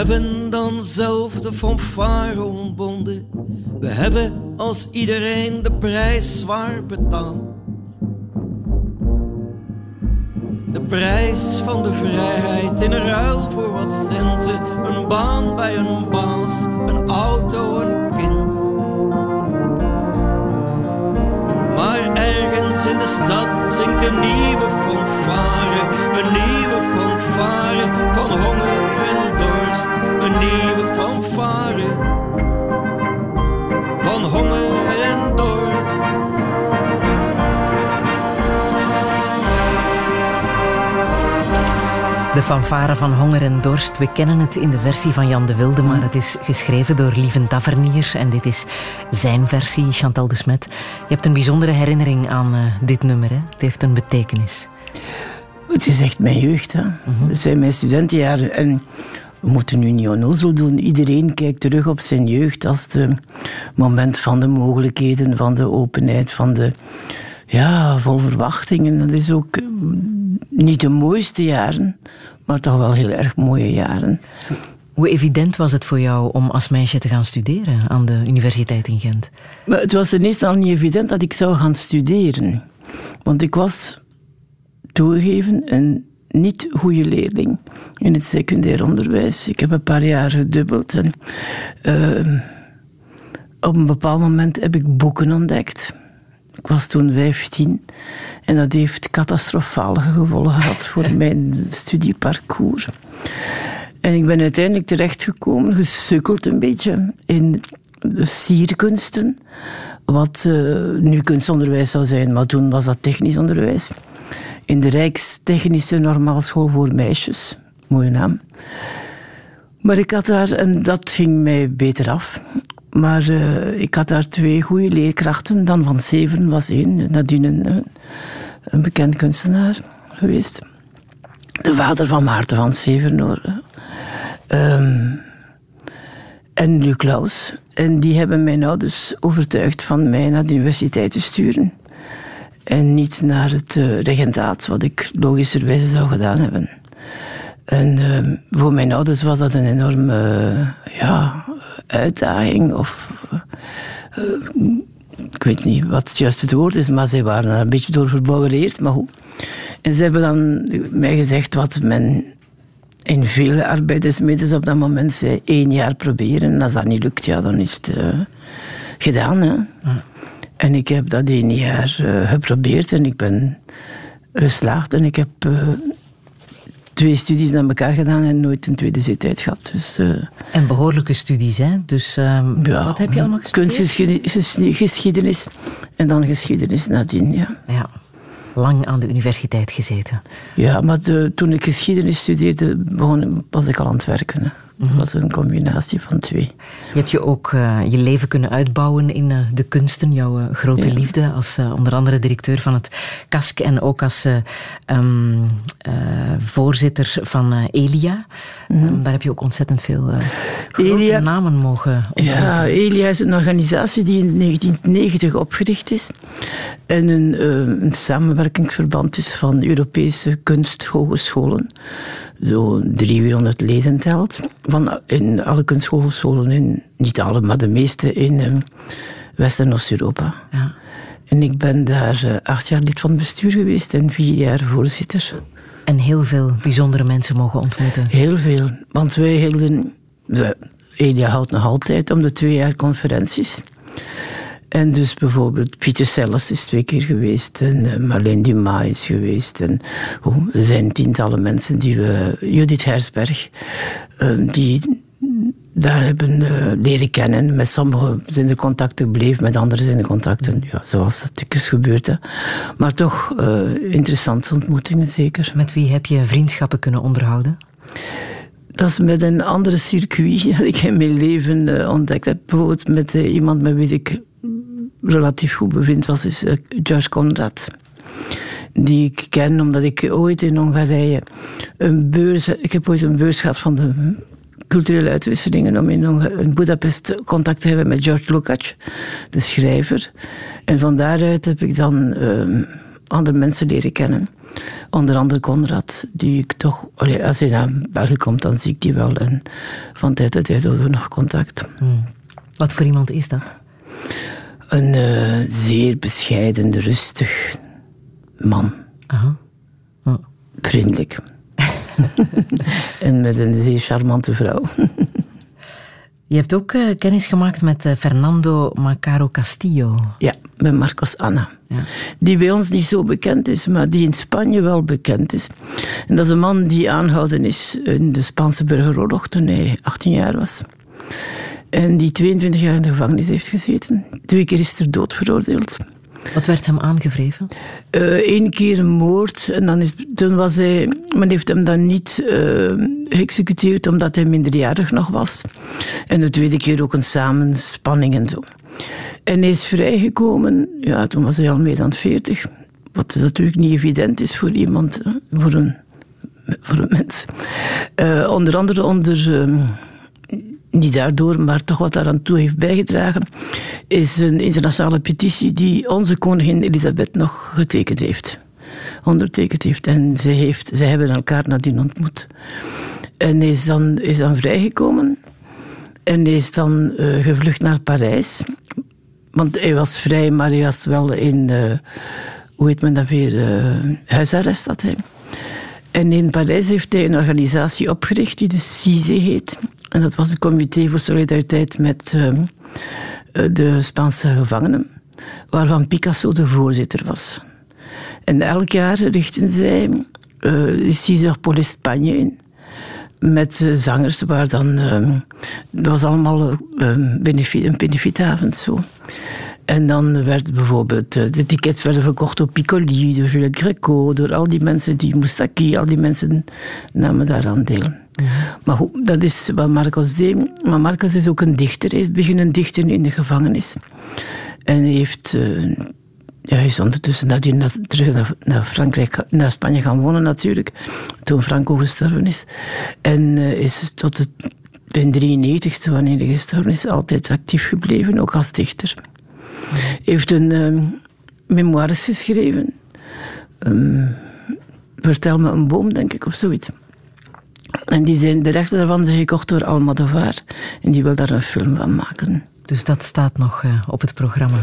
hebben dan zelf de fanfare ontbonden. We hebben als iedereen de prijs zwaar betaald. De prijs van de vrijheid in ruil voor wat centen. Een baan bij een baas, een auto, een kind. Maar ergens in de stad zingt een nieuwe fanfare. Een nieuwe fanfare van honger Een nieuwe fanfare van honger en dorst. De fanfare van Honger en Dorst. We kennen het in de versie van Jan de Wilde, maar het is geschreven door Lieven Tavernier. En dit is zijn versie, Chantal de Smet. Je hebt een bijzondere herinnering aan eh, dit nummer. Hè? Het heeft een betekenis. Het is echt mijn jeugd. Hè. Het zijn mijn studentenjaren. En we moeten nu niet onnozel doen. Iedereen kijkt terug op zijn jeugd als het moment van de mogelijkheden, van de openheid, van de... Ja, vol verwachtingen. Dat is ook eh, niet de mooiste jaren, maar toch wel heel erg mooie jaren. Hoe evident was het voor jou om als meisje te gaan studeren aan de Universiteit in Gent? Maar het was ten eerste al niet evident dat ik zou gaan studeren. Want ik was toegegeven een niet goede leerling in het secundair onderwijs. Ik heb een paar jaar gedubbeld. En, uh, op een bepaald moment heb ik boeken ontdekt. Ik was toen 15 en dat heeft catastrofale gevolgen gehad voor mijn studieparcours. En ik ben uiteindelijk terechtgekomen, gesukkeld een beetje in de sierkunsten, wat uh, nu kunstonderwijs zou zijn, maar toen was dat technisch onderwijs. In de Rijkstechnische Normaalschool voor Meisjes, mooie naam. Maar ik had daar, en dat ging mij beter af. Maar uh, ik had daar twee goede leerkrachten. Dan van Zeven was één, nadien een, een bekend kunstenaar geweest. De vader van Maarten van Sevenoor. Um, en Luc. En die hebben mijn ouders overtuigd van mij naar de universiteit te sturen. En niet naar het uh, regentaat, wat ik logischerwijze zou gedaan hebben. En uh, voor mijn ouders was dat een enorme uh, ja, uitdaging. Of, ik weet niet wat het juiste woord is, maar zij waren een beetje door verbouwereerd. Maar. En ze hebben dan mij gezegd wat men in vele arbeidersmiddels op dat moment zei: één jaar proberen. En als dat niet lukt, ja, dan is het gedaan. Hè. En ik heb dat één jaar uh, geprobeerd en ik ben geslaagd. En ik heb uh, twee studies naar elkaar gedaan en nooit een tweede zittijd gehad. Dus, uh, en behoorlijke studies, hè? Dus ja, wat heb je allemaal gestudeerd? Kunstgeschiedenis en dan geschiedenis nadien, ja. Ja, lang aan de universiteit gezeten. Ja, maar de, toen ik geschiedenis studeerde, begon, was ik al aan het werken. Hè. Dat was een combinatie van twee. Je hebt je ook uh, je leven kunnen uitbouwen in uh, de kunsten, jouw uh, grote ja. liefde, als onder andere directeur van het KASK en ook als um, voorzitter van Elia. Mm. Um, daar heb je ook ontzettend veel grote Elia, namen mogen ontmoeten. Ja, Elia is een organisatie die in 1990 opgericht is en een, een samenwerkingsverband is van Europese kunsthogescholen zo 300 leden telt. Van in alle kunsthogescholen, in, niet alle, maar de meeste in um, West- en Oost-Europa. Ja. En ik ben daar uh, acht jaar lid van het bestuur geweest en vier jaar voorzitter. En heel veel bijzondere mensen mogen ontmoeten. Heel veel. Want wij hielden de, Elia houdt nog altijd om de twee jaar conferenties. En dus bijvoorbeeld Pieter Sellers is twee keer geweest. En uh, Marlene Dumas is geweest. En oh, er zijn tientallen mensen die we... Judith Hersberg, uh, die daar hebben uh, leren kennen. Met sommigen zijn er contacten gebleven, met anderen zijn er contacten, ja, zoals dat is gebeurd. Hè. Maar toch interessante ontmoetingen, zeker. Met wie heb je vriendschappen kunnen onderhouden? Dat is met een andere circuit dat ik in mijn leven ontdekt heb. Bijvoorbeeld met iemand met wie ik relatief goed bevind, was is uh, George Conrad. Die ik ken omdat ik ooit in Hongarije een beurs... Ik heb ooit een beurs gehad van de culturele uitwisselingen om in, Budapest contact te hebben met George Lukács, de schrijver. En van daaruit heb ik dan uh, andere mensen leren kennen. Onder andere Conrad, die ik toch... als hij naar België komt, dan zie ik die wel. En van tijd tot tijd hebben we nog contact. Hmm. Wat voor iemand is dat? Een uh, zeer bescheiden, rustig man. Aha. Oh. Vriendelijk. en met een zeer charmante vrouw. Je hebt ook uh, kennis gemaakt met uh, Fernando Macaro Castillo. Ja, met Marcos Anna. Ja. Die bij ons niet zo bekend is, maar die in Spanje wel bekend is. En dat is een man die aangehouden is in de Spaanse burgeroorlog toen hij 18 jaar was. En die 22 jaar in de gevangenis heeft gezeten. Twee keer is ter dood veroordeeld. Wat werd hem aangevreven? Eén uh, keer een moord. En dan is, toen was hij... Men heeft hem dan niet uh, geëxecuteerd omdat hij minderjarig nog was. En de tweede keer ook een samenspanning en zo. En hij is vrijgekomen. Ja, toen was hij al meer dan 40. Wat natuurlijk niet evident is voor iemand, voor een, voor een mens. Uh, onder andere onder ehm, niet daardoor, maar toch wat daaraan toe heeft bijgedragen, is een internationale petitie die onze koningin Elisabeth nog getekend heeft. Ondertekend heeft. En zij, heeft, zij hebben elkaar nadien ontmoet. En is dan, is dan vrijgekomen. En is dan uh, gevlucht naar Parijs. Want hij was vrij, maar hij was wel in, uh, hoe heet men dat weer, uh, huisarrest had hij. En in Parijs heeft hij een organisatie opgericht die de CISE heet. En dat was het Comité voor Solidariteit met uh, de Spaanse gevangenen, waarvan Picasso de voorzitter was. En elk jaar richten zij uh, de CISE pour l'Espagne in met uh, zangers, waar dan. Uh, dat was allemaal uh, benefiet, een benefietavond zo. En dan werd bijvoorbeeld, de tickets werden verkocht door Piccoli, door Juliette Greco, door al die mensen, die Moustaki, al die mensen namen daaraan deel. Maar goed, dat is wat Marcos deed. Maar Marcos is ook een dichter. Hij is beginnen dichten in de gevangenis. En hij heeft... Uh, ja, hij is ondertussen nadien naar, terug naar, Frankrijk, naar Spanje gaan wonen natuurlijk. Toen Franco gestorven is. En uh, is tot het, in 93, wanneer hij gestorven is, altijd actief gebleven, ook als dichter. Hij heeft een uh, memoires geschreven. Um, Vertel me een boom, denk ik, of zoiets. En die zijn, de rechten daarvan zijn gekocht door Almodovar. En die wil daar een film van maken. Dus dat staat nog uh, op het programma?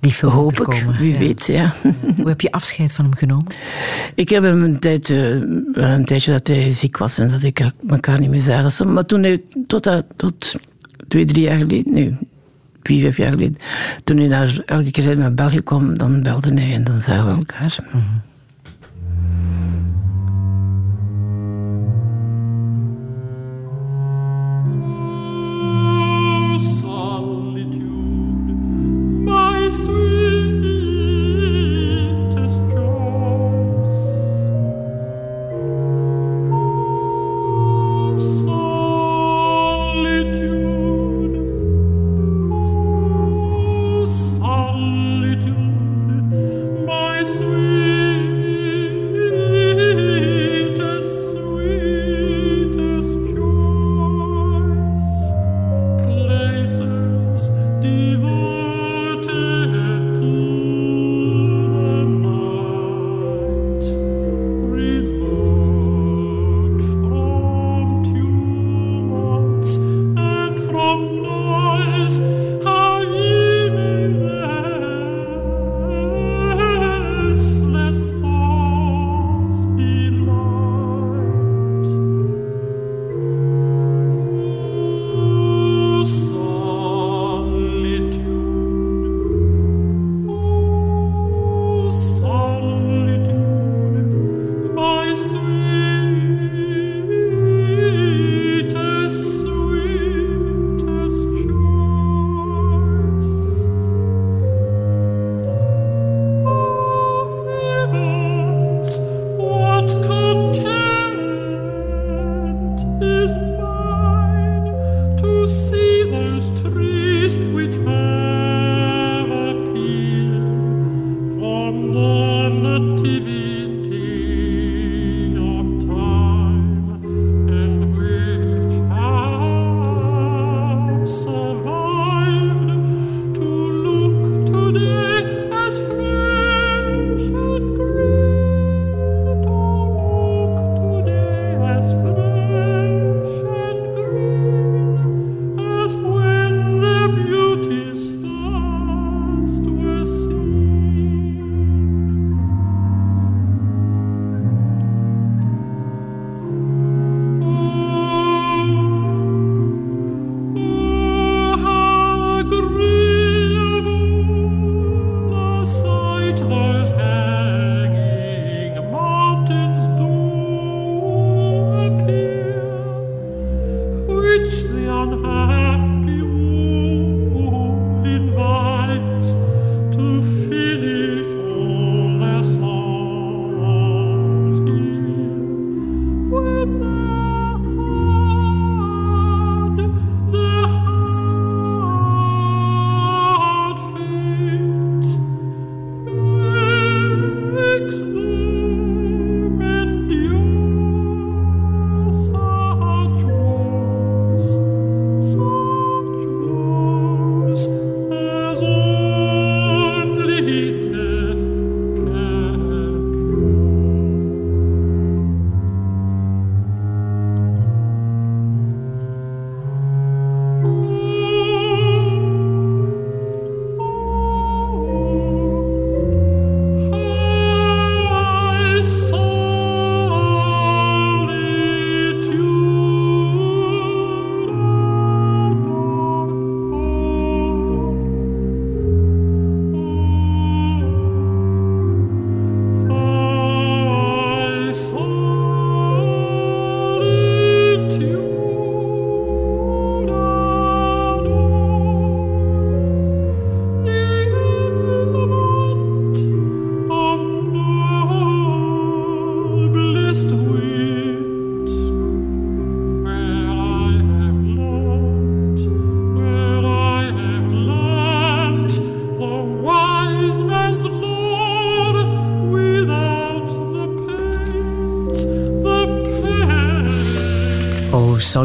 Die film Hoop ik, wie ja. weet, ja. Hoe heb je afscheid van hem genomen? Ik heb hem een, tijd, uh, een tijdje dat hij ziek was en dat ik elkaar niet meer zagen. Maar toen hij, tot, uh, tot twee, drie jaar geleden, nee, vier, vijf jaar geleden, toen hij naar, elke keer naar België kwam, dan belde hij en dan zagen we elkaar. Mm -hmm.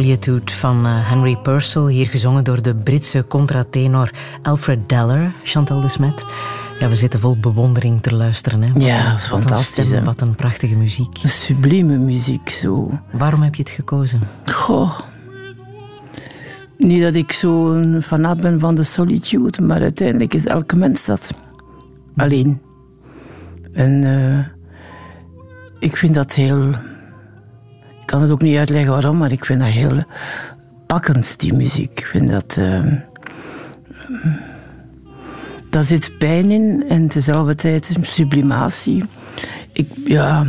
Solitude van eh, Henry Purcell, hier gezongen door de Britse contratenor Alfred Deller, Chantal de Smet. Ja, we zitten vol bewondering te luisteren. Hè? ja, fantastisch. Wat een, wat een prachtige muziek. Sublieme muziek, zo. Waarom heb je het gekozen? Goh. Niet dat ik zo een fanaat ben van de solitude, maar uiteindelijk is elke mens dat. Alleen. En uh, ik vind dat heel kan het ook niet uitleggen waarom, maar ik vind dat heel pakkend, die muziek. Ik vind dat. Uh, daar zit pijn in en tezelfde tijd sublimatie. Ik, ja,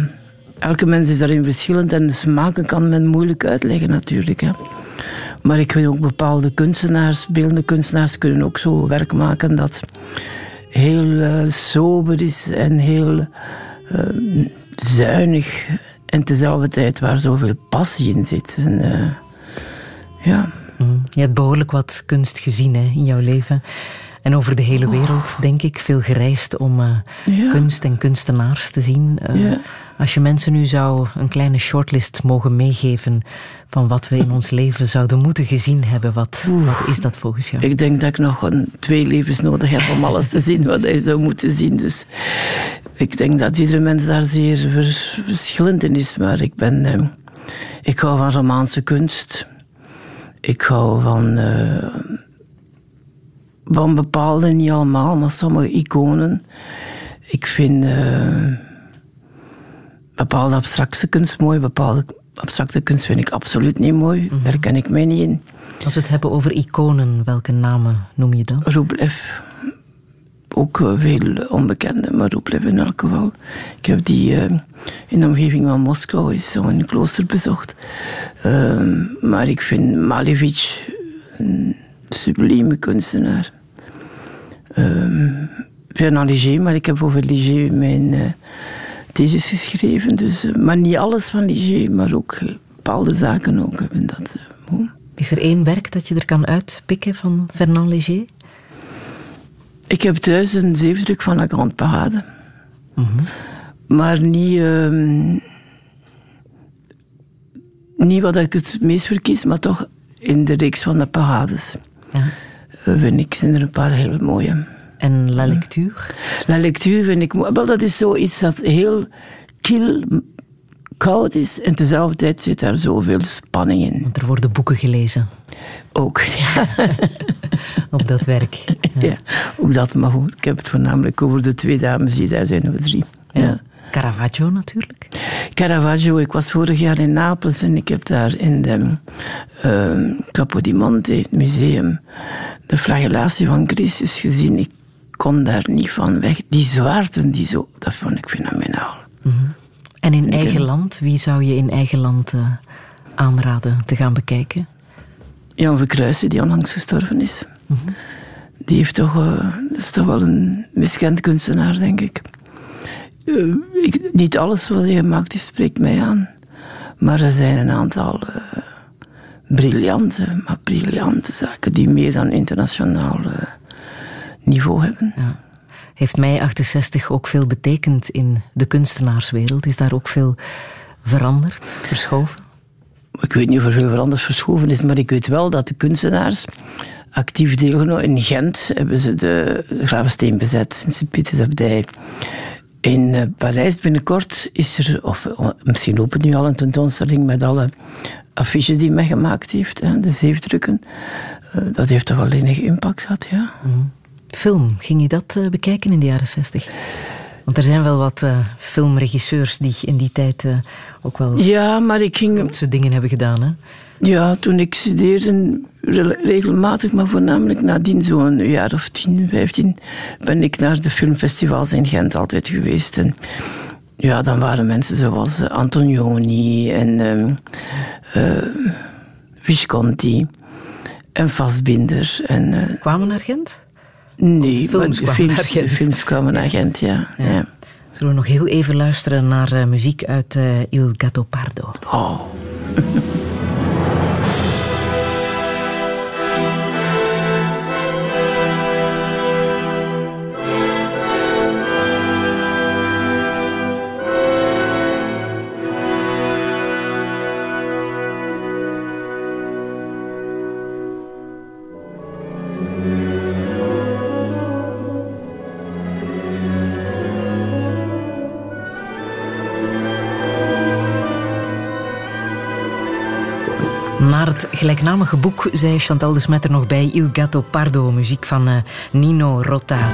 elke mens is daarin verschillend en smaken kan men moeilijk uitleggen natuurlijk. Hè. Maar ik vind ook bepaalde kunstenaars, beeldende kunstenaars, kunnen ook zo werk maken dat heel uh, sober is en heel uh, zuinig en tezelfde tijd waar zoveel passie in zit. En, uh, ja. Mm. Je hebt behoorlijk wat kunst gezien hè, in jouw leven. En over de hele wereld, denk ik, veel gereisd om uh, ja. kunst en kunstenaars te zien. Uh, ja. Als je mensen nu zou een kleine shortlist mogen meegeven van wat we in ons leven zouden moeten gezien hebben, wat, wat is dat volgens jou? Ik denk dat ik nog een, twee levens nodig heb om alles te zien wat je zou moeten zien. Dus ik denk dat iedere mens daar zeer verschillend in is. Maar ik ben... Eh, ik hou van Romaanse kunst. Ik hou van... Uh, van bepaalde, niet allemaal, maar sommige iconen. Ik vind... Uh, bepaalde abstracte kunst mooi, bepaalde abstracte kunst vind ik absoluut niet mooi. Mm -hmm. Daar ken ik mij niet in. Als we het hebben over iconen, welke namen noem je dan? Rublev. Ook uh, veel onbekende, maar Rublev in elk geval. Ik heb die uh, in de omgeving van Moskou is zo een klooster bezocht. Uh, maar ik vind Malevich een sublieme kunstenaar. Fernand Léger, maar ik heb over Léger mijn thesis geschreven. Dus, uh, maar niet alles van Ligier, maar ook uh, bepaalde zaken ook. Hebben dat, uh, Is er één werk dat je er kan uitpikken van Fernand Léger? Ik heb thuis een zeefdruk van La Grande Parade. Mm -hmm. Maar niet, ehm, niet wat ik het meest verkies, maar toch in de reeks van de parades. Ja. Eh, vind ik, zijn er een paar heel mooie. En La Lecture? La lectuur vind ik. Wel, dat is zoiets dat heel kil, koud is en tezelfde tijd zit daar zoveel spanning in. Want er worden boeken gelezen Ook, ja. op dat werk. ja. Ook dat, maar goed, ik heb het voornamelijk over de twee dames die daar zijn, of drie. Ja. Caravaggio natuurlijk. Caravaggio, ik was vorig jaar in Napels en ik heb daar in de uh, Capodimonte, het museum, de flagellatie van Christus gezien. Ik kon daar niet van weg. Die zwaarten, die zo, dat vond ik fenomenaal. En in eigen land, wie zou je in eigen land eh, aanraden te gaan bekijken? Jan Verkruijsen, die onlangs gestorven is. Die heeft toch, eh, dat is toch wel een miskend kunstenaar, denk ik. Eh, ik. Niet alles wat hij gemaakt heeft spreekt mij aan. Maar er zijn een aantal briljante, maar briljante zaken die meer dan internationaal niveau hebben. Heeft mei 68 ook veel betekend in de kunstenaarswereld? Is daar ook veel veranderd, verschoven? Ik weet niet of er veel veranderd verschoven is, maar ik weet wel dat de kunstenaars actief deelgenomen. In Gent hebben ze de Gravensteen bezet, in Sint-Pietersabdij. In eh, Parijs binnenkort is er, of eh, misschien opent nu al een tentoonstelling met alle affiches die men gemaakt heeft, hè, de zeefdrukken. Eh, dat heeft toch wel enige impact gehad, ja. Film, ging je dat eh, bekijken in de jaren 60? Want er zijn wel wat eh, filmregisseurs die in die tijd eh, ook wel Ja, maar ik ging grootse dingen hebben gedaan. Hè? Ja, toen ik studeerde, re- regelmatig, maar voornamelijk nadien, zo'n jaar of tien, vijftien, ben ik naar de filmfestivals in Gent altijd geweest. En ja, dan waren mensen zoals Antonioni en eh, Visconti en Fassbinder. En, Kwamen naar Gent? Nee, films de kwamen films, de films kwamen naar Gent, ja. ja. Zullen we nog heel even luisteren naar eh, muziek uit eh, Il Gatto Pardo? Oh. het gelijknamige boek zei Chantal de Smet er nog bij Il Gatto Pardo, muziek van eh, Nino Rota.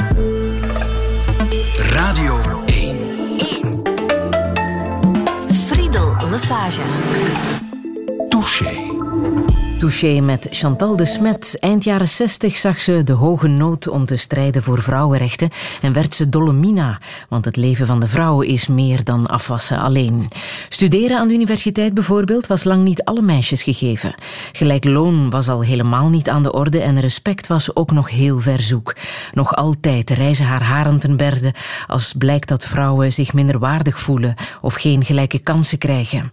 Radio 1. Friedel Lesage. Touché. Touché met Chantal de Smet. Eind jaren 60 zag ze de hoge nood om te strijden voor vrouwenrechten en werd ze Dolomina, want het leven van de vrouw is meer dan afwassen alleen. Studeren aan de universiteit bijvoorbeeld was lang niet alle meisjes gegeven. Gelijk loon was al helemaal niet aan de orde en respect was ook nog heel ver zoek. Nog altijd reizen haar haren ten berde als blijkt dat vrouwen zich minder waardig voelen of geen gelijke kansen krijgen.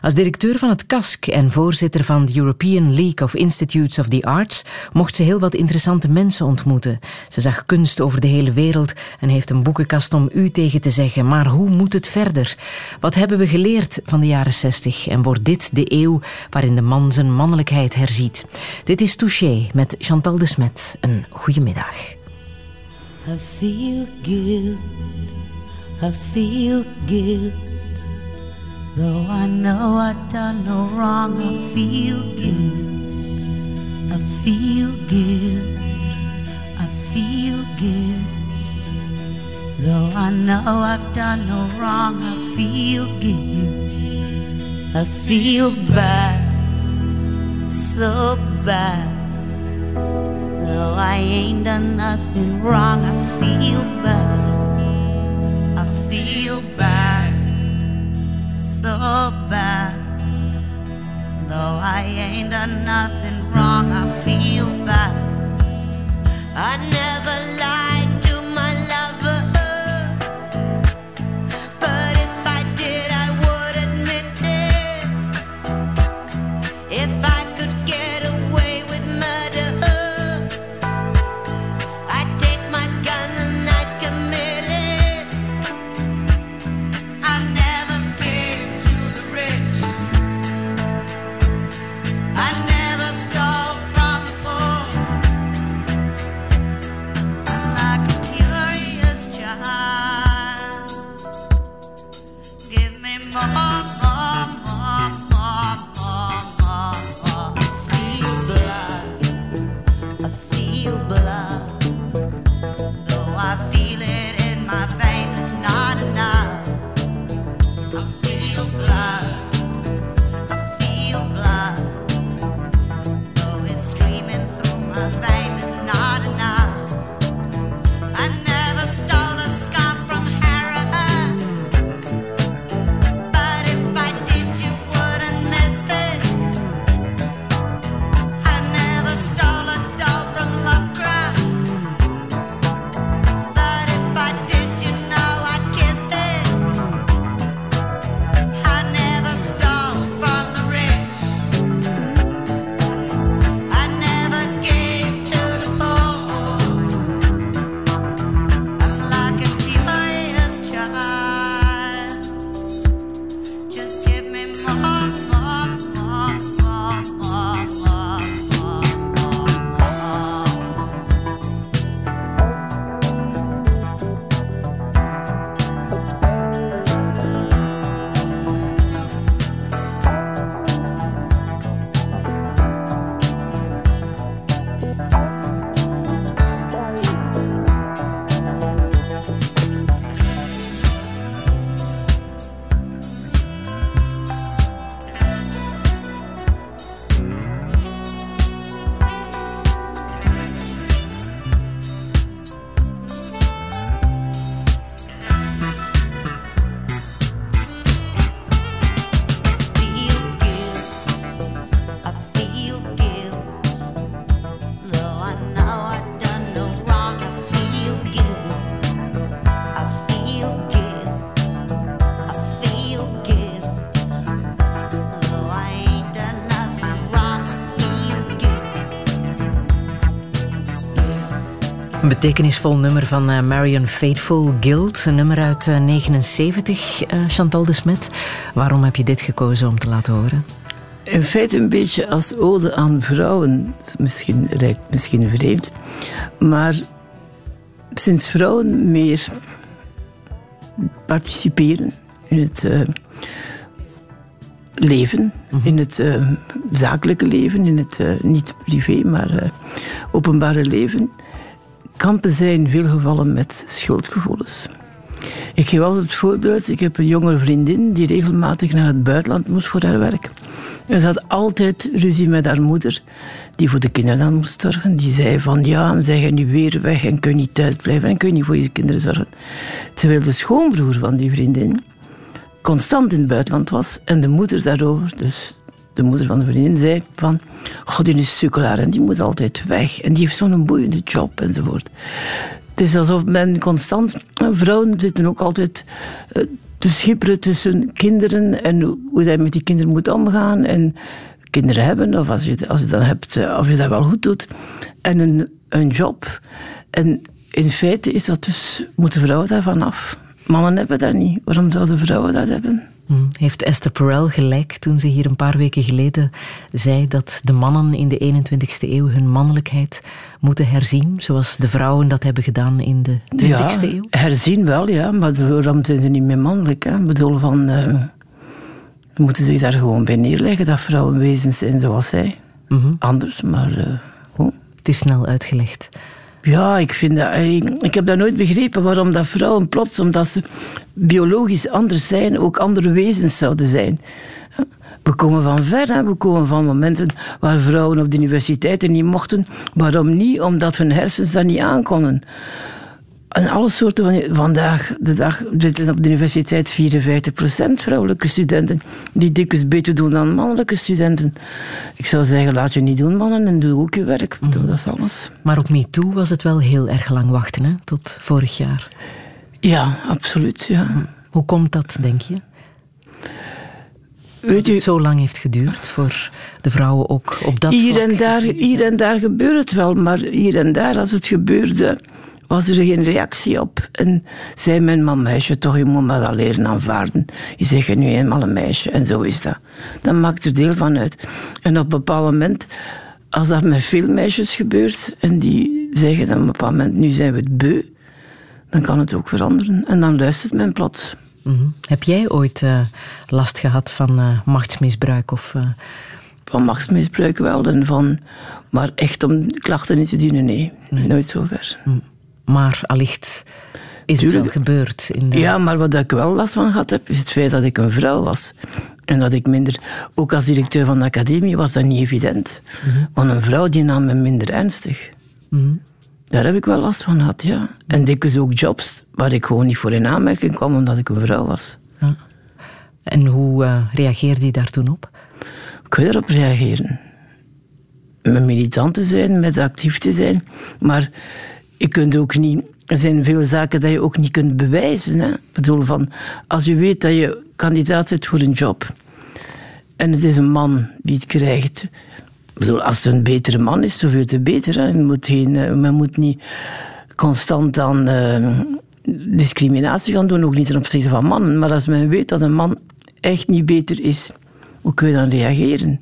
Als directeur van het KASK en voorzitter van de European League of Institutes of the Arts mocht ze heel wat interessante mensen ontmoeten. Ze zag kunst over de hele wereld en heeft een boekenkast om u tegen te zeggen. Maar hoe moet het verder? Wat hebben we geleerd van de jaren 60 en wordt dit de eeuw waarin de man zijn mannelijkheid herziet? Dit is Touché met Chantal de Smet. Een goede middag. I feel good, I feel good. Though I know I've done no wrong, I feel good. I feel good, I feel good. Though I know I've done no wrong, I feel good. I feel bad, so bad. Though I ain't done nothing wrong, I feel bad. I feel bad, so bad. Though I ain't done nothing wrong, I feel bad. I never lied betekenisvol nummer van eh, Marion Faithful, Guild. Een nummer uit eh, 79, eh, Chantal de Smet. Waarom heb je dit gekozen om te laten horen? In feite een beetje als ode aan vrouwen. Misschien lijkt misschien vreemd. Maar sinds vrouwen meer participeren in het eh, leven, in het eh, zakelijke leven, in het eh, niet privé, maar eh, openbare leven, kampen zij in veel gevallen met schuldgevoelens. Ik geef altijd het voorbeeld, ik heb een jongere vriendin die regelmatig naar het buitenland moest voor haar werk. En ze had altijd ruzie met haar moeder, die voor de kinderen dan moest zorgen. Die zei van, ja, zij gaan nu weer weg en kun niet thuis blijven en kun je niet voor je kinderen zorgen. Terwijl de schoonbroer van die vriendin constant in het buitenland was en de moeder daarover, dus de moeder van de vriendin, zei van, god, die is sukkelaar en die moet altijd weg en die heeft zo'n boeiende job enzovoort. Het is alsof men constant... Vrouwen zitten ook altijd eh, te schipperen tussen kinderen en hoe- je met die kinderen moet omgaan. En kinderen hebben, of als je, als je dat hebt, eh, of je dat wel goed doet. En een, een job. En in feite is dat dus, moeten vrouwen daarvan af. Mannen hebben dat niet. Waarom zouden vrouwen dat hebben? Hm, Heeft Esther Perel gelijk toen ze hier een paar weken geleden zei dat de mannen in de 21ste eeuw hun mannelijkheid moeten herzien, zoals de vrouwen dat hebben gedaan in de 20ste eeuw? herzien wel, ja. Maar waarom zijn ze niet meer mannelijk? Hè? Ik bedoel, van, ze moeten zich daar gewoon bij neerleggen dat vrouwen wezens zijn zoals zij. Anders, maar... eh, hoe? Het is snel uitgelegd. Ja, ik, vind dat, ik heb dat nooit begrepen waarom dat vrouwen plots, omdat ze biologisch anders zijn, ook andere wezens zouden zijn. We komen van ver, we komen van momenten waar vrouwen op de universiteiten niet mochten. Waarom niet? Omdat hun hersens dat niet aankonden. En alle soorten van... Vandaag de dag zitten op de universiteit 54% vrouwelijke studenten, die dikwijls beter doen dan mannelijke studenten. Ik zou zeggen, laat je niet doen, mannen, en doe ook je werk. Doe dat is alles. Maar op MeToo was het wel heel erg lang wachten, hè? tot vorig jaar. Ja, absoluut. Ja. Hoe komt dat, denk je? Weet Dat het zo lang heeft geduurd voor de vrouwen ook op dat hier, vlak en daar, hier en daar gebeurt het wel, maar hier en daar, als het gebeurde, was er geen reactie op. En zei men, maar meisje, toch, je moet maar dat leren aanvaarden. Je zegt je nu eenmaal een meisje, en zo is dat. Dat maakt er deel van uit. En op een bepaald moment, als dat met veel meisjes gebeurt, en die zeggen dan op een bepaald moment, nu zijn we het beu, dan kan het ook veranderen. En dan luistert men plots. Mhm. Heb jij ooit eh, last gehad van eh, machtsmisbruik? Of, eh, Van machtsmisbruik wel, en van, maar echt om klachten in te dienen, nee. Nooit zover. Maar allicht is het wel gebeurd? In de... Ja, maar wat ik wel last van gehad heb, is het feit dat ik een vrouw was. En dat ik minder, ook als directeur van de academie was dat niet evident. Want een vrouw die nam me minder ernstig. Daar heb ik wel last van gehad, ja. En dikwijls ook jobs waar ik gewoon niet voor in aanmerking kwam omdat ik een vrouw was. En hoe eh, reageerde je daar toen op? Je erop reageren? Met militant te zijn, met actief te zijn. Maar je kunt ook niet... Er zijn veel zaken dat je ook niet kunt bewijzen. Hè? Ik bedoel, van, als je weet dat je kandidaat bent voor een job... en het is een man die het krijgt... Ik bedoel, als het een betere man is, zoveel te beter. Eh, men moet niet constant aan eh, discriminatie gaan doen, ook niet ten opzichte van mannen. Maar als men weet dat een man echt niet beter is, hoe kun je dan reageren?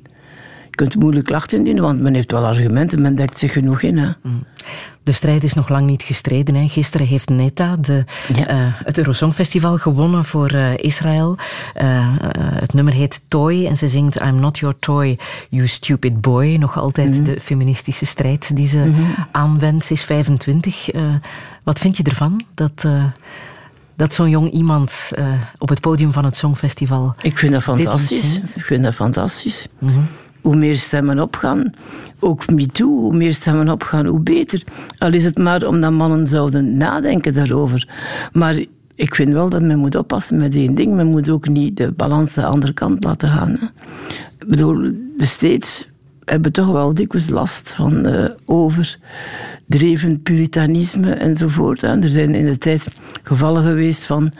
Je kunt moeilijk klachten indienen, want men heeft wel argumenten, men dekt zich genoeg in. Hè? De strijd is nog lang niet gestreden. Hè. Gisteren heeft Neta de, Ja. eh, het Eurosongfestival gewonnen voor eh, Israël. Eh, het nummer heet Toy en ze zingt I'm not your toy, you stupid boy. Nog altijd de feministische strijd die ze aanwendt. Ze is 25. Eh, wat vind je ervan dat, dat zo'n jong iemand op het podium van het Songfestival... Ik vind dat fantastisch. Ik vind dat fantastisch. Hoe meer stemmen opgaan, ook MeToo, hoe meer stemmen opgaan, hoe beter. Al is het maar omdat mannen zouden nadenken daarover. Maar ik vind wel dat men moet oppassen met één ding. Men moet ook niet de balans de andere kant laten gaan. Ik bedoel, de States hebben toch wel dikwijls last van eh, overdreven puritanisme enzovoort. hè. Er zijn in de tijd gevallen geweest van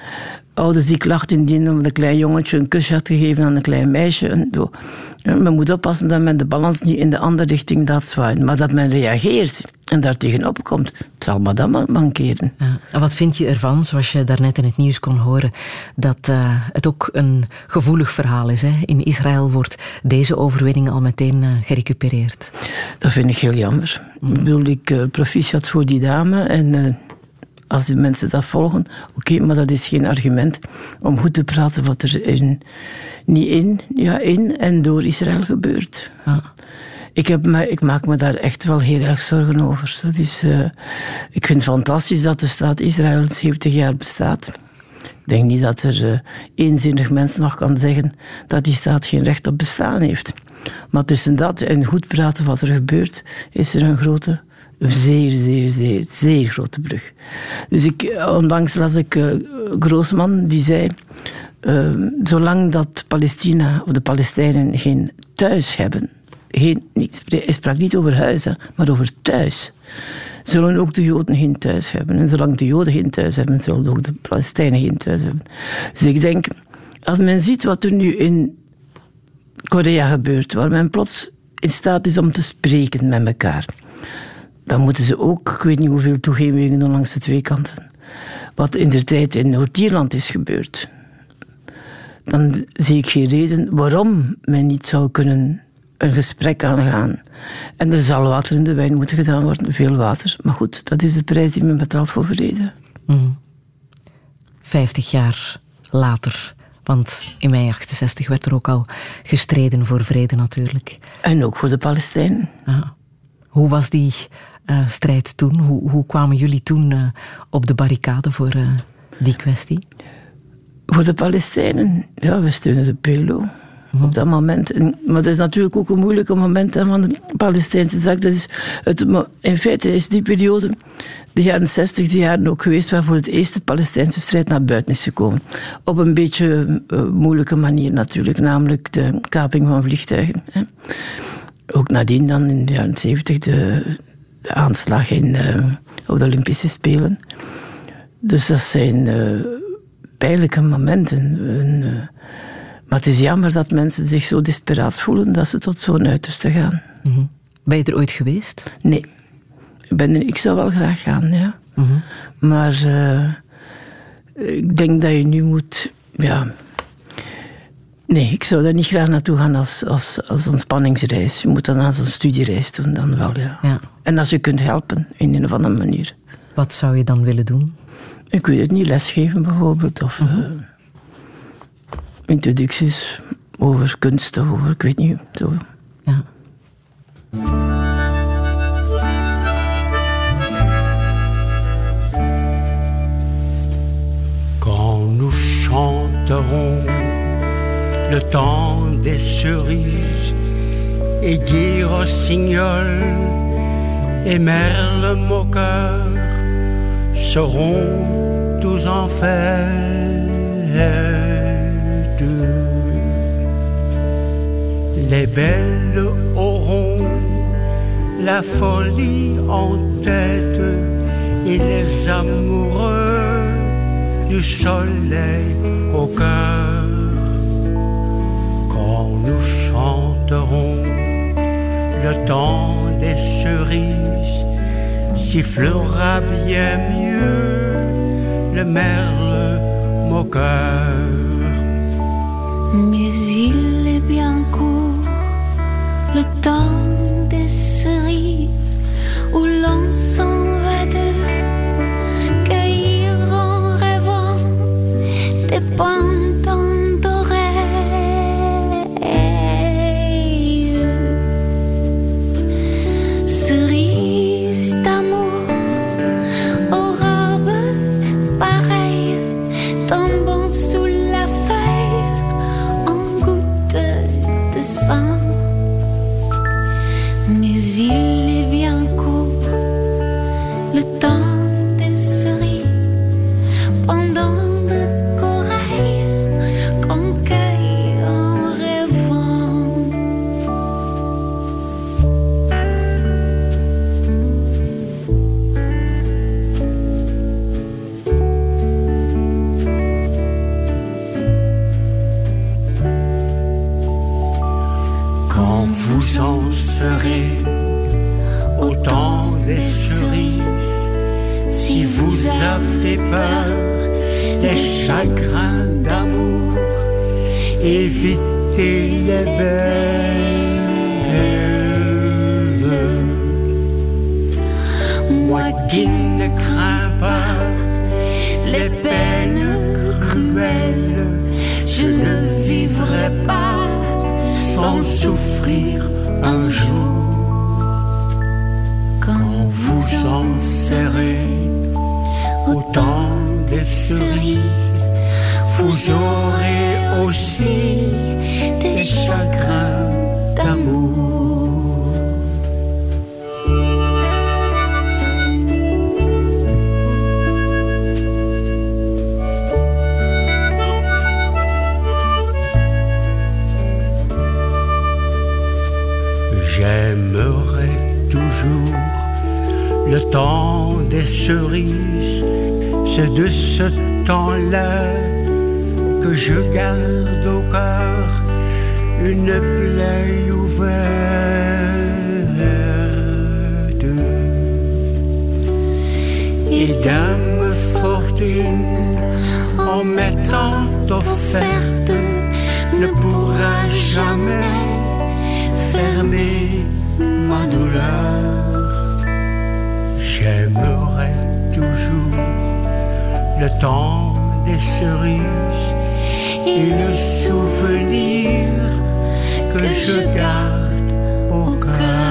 ouders die klachten indienen omdat een klein jongetje een kusje had gegeven aan een klein meisje. En zo. Ja, Men moet oppassen dat men de balans niet in de andere richting laat zwaaien, maar dat men reageert en daar tegenop komt. Het zal maar dan mankeren. Ja. En wat vind je ervan, zoals je daarnet in het nieuws kon horen, dat eh, het ook een gevoelig verhaal is? Hè? In Israël wordt deze overwinning al meteen eh, gerecupereerd. Dat vind ik heel jammer. Ik bedoel, ik eh, proficiat voor die dame en als de mensen dat volgen, oké, maar dat is geen argument om goed te praten wat er in, niet in, ja, in en door Israël gebeurt. Ik, heb me, ik maak me daar echt wel heel erg zorgen over. Eh, ik vind het fantastisch dat de staat Israël 70 jaar bestaat. Ik denk niet dat er eh, eenzinnig mens nog kan zeggen dat die staat geen recht op bestaan heeft. Maar tussen dat en goed praten wat er gebeurt, is er een grote, zeer, zeer, zeer, zeer grote brug. Dus ik, eh, onlangs las ik eh, Groosman, die zei... eh, zolang dat Palestina of de Palestijnen geen thuis hebben... Geen, hij sprak niet over huizen, maar over thuis zullen ook de Joden geen thuis hebben. En zolang de Joden geen thuis hebben, zullen ook de Palestijnen geen thuis hebben. Dus ik denk, als men ziet wat er nu in Korea gebeurt, waar men plots in staat is om te spreken met elkaar, dan moeten ze ook, ik weet niet hoeveel toegevingen langs de twee kanten. Wat in de tijd in Noord-Ierland is gebeurd. Dan zie ik geen reden waarom men niet zou kunnen een gesprek aangaan. En er zal water in de wijn moeten gedaan worden, veel water. Maar goed, dat is de prijs die men betaalt voor vrede. Vijftig jaar later. Want in mei 68 werd er ook al gestreden voor vrede natuurlijk. En ook voor de Palestijnen. Ja. Hoe was die eh, strijd toen? Hoe, hoe kwamen jullie toen eh, op de barricade voor eh, die kwestie? Voor de Palestijnen, ja, we steunen de PLO op dat moment. En- maar dat is natuurlijk ook een moeilijke moment hè, van de Palestijnse zaak. Dat is het, in feite is die periode, de jaren 60, de jaren ook geweest waarvoor het eerste Palestijnse strijd naar buiten is gekomen. Op een beetje moeilijke manier natuurlijk, namelijk de kaping van vliegtuigen. Hè. Ook nadien dan in de jaren 70 de, de aanslag in, eh, op de Olympische Spelen. Dus dat zijn eh, pijnlijke momenten. Eh, maar het is jammer dat mensen zich zo desperaat voelen dat ze tot zo'n uiterste gaan. Ben je er ooit geweest? Nee. Ik, ben er, ik zou wel graag gaan, ja. Maar eh, ik denk dat je nu moet... Ja, nee, ik zou daar niet graag naartoe gaan als, als, als ontspanningsreis. Je moet dan aan zo'n studiereis doen, dan wel, ja. Ja. En als je kunt helpen, in een of andere manier. Wat zou je dan willen doen? Ik weet het niet, lesgeven bijvoorbeeld. Of, eh, introducties over kunst, of over, ik weet niet. Zo. Ja. Quand nous chanterons le temps des cerises et Guy Rossignol et Merle Moqueur seront tous en fête. Les belles auront la folie en tête et les amoureux du soleil au cœur. Quand nous chanterons le temps des cerises, sifflera bien mieux le merle moqueur. Mais il est bien court le temps des cerises où l'on s'en va de cueillir en rêvant des pendants chagrins d'amour, évitez les belles. Temps des cerises et le souvenir que je garde au cœur.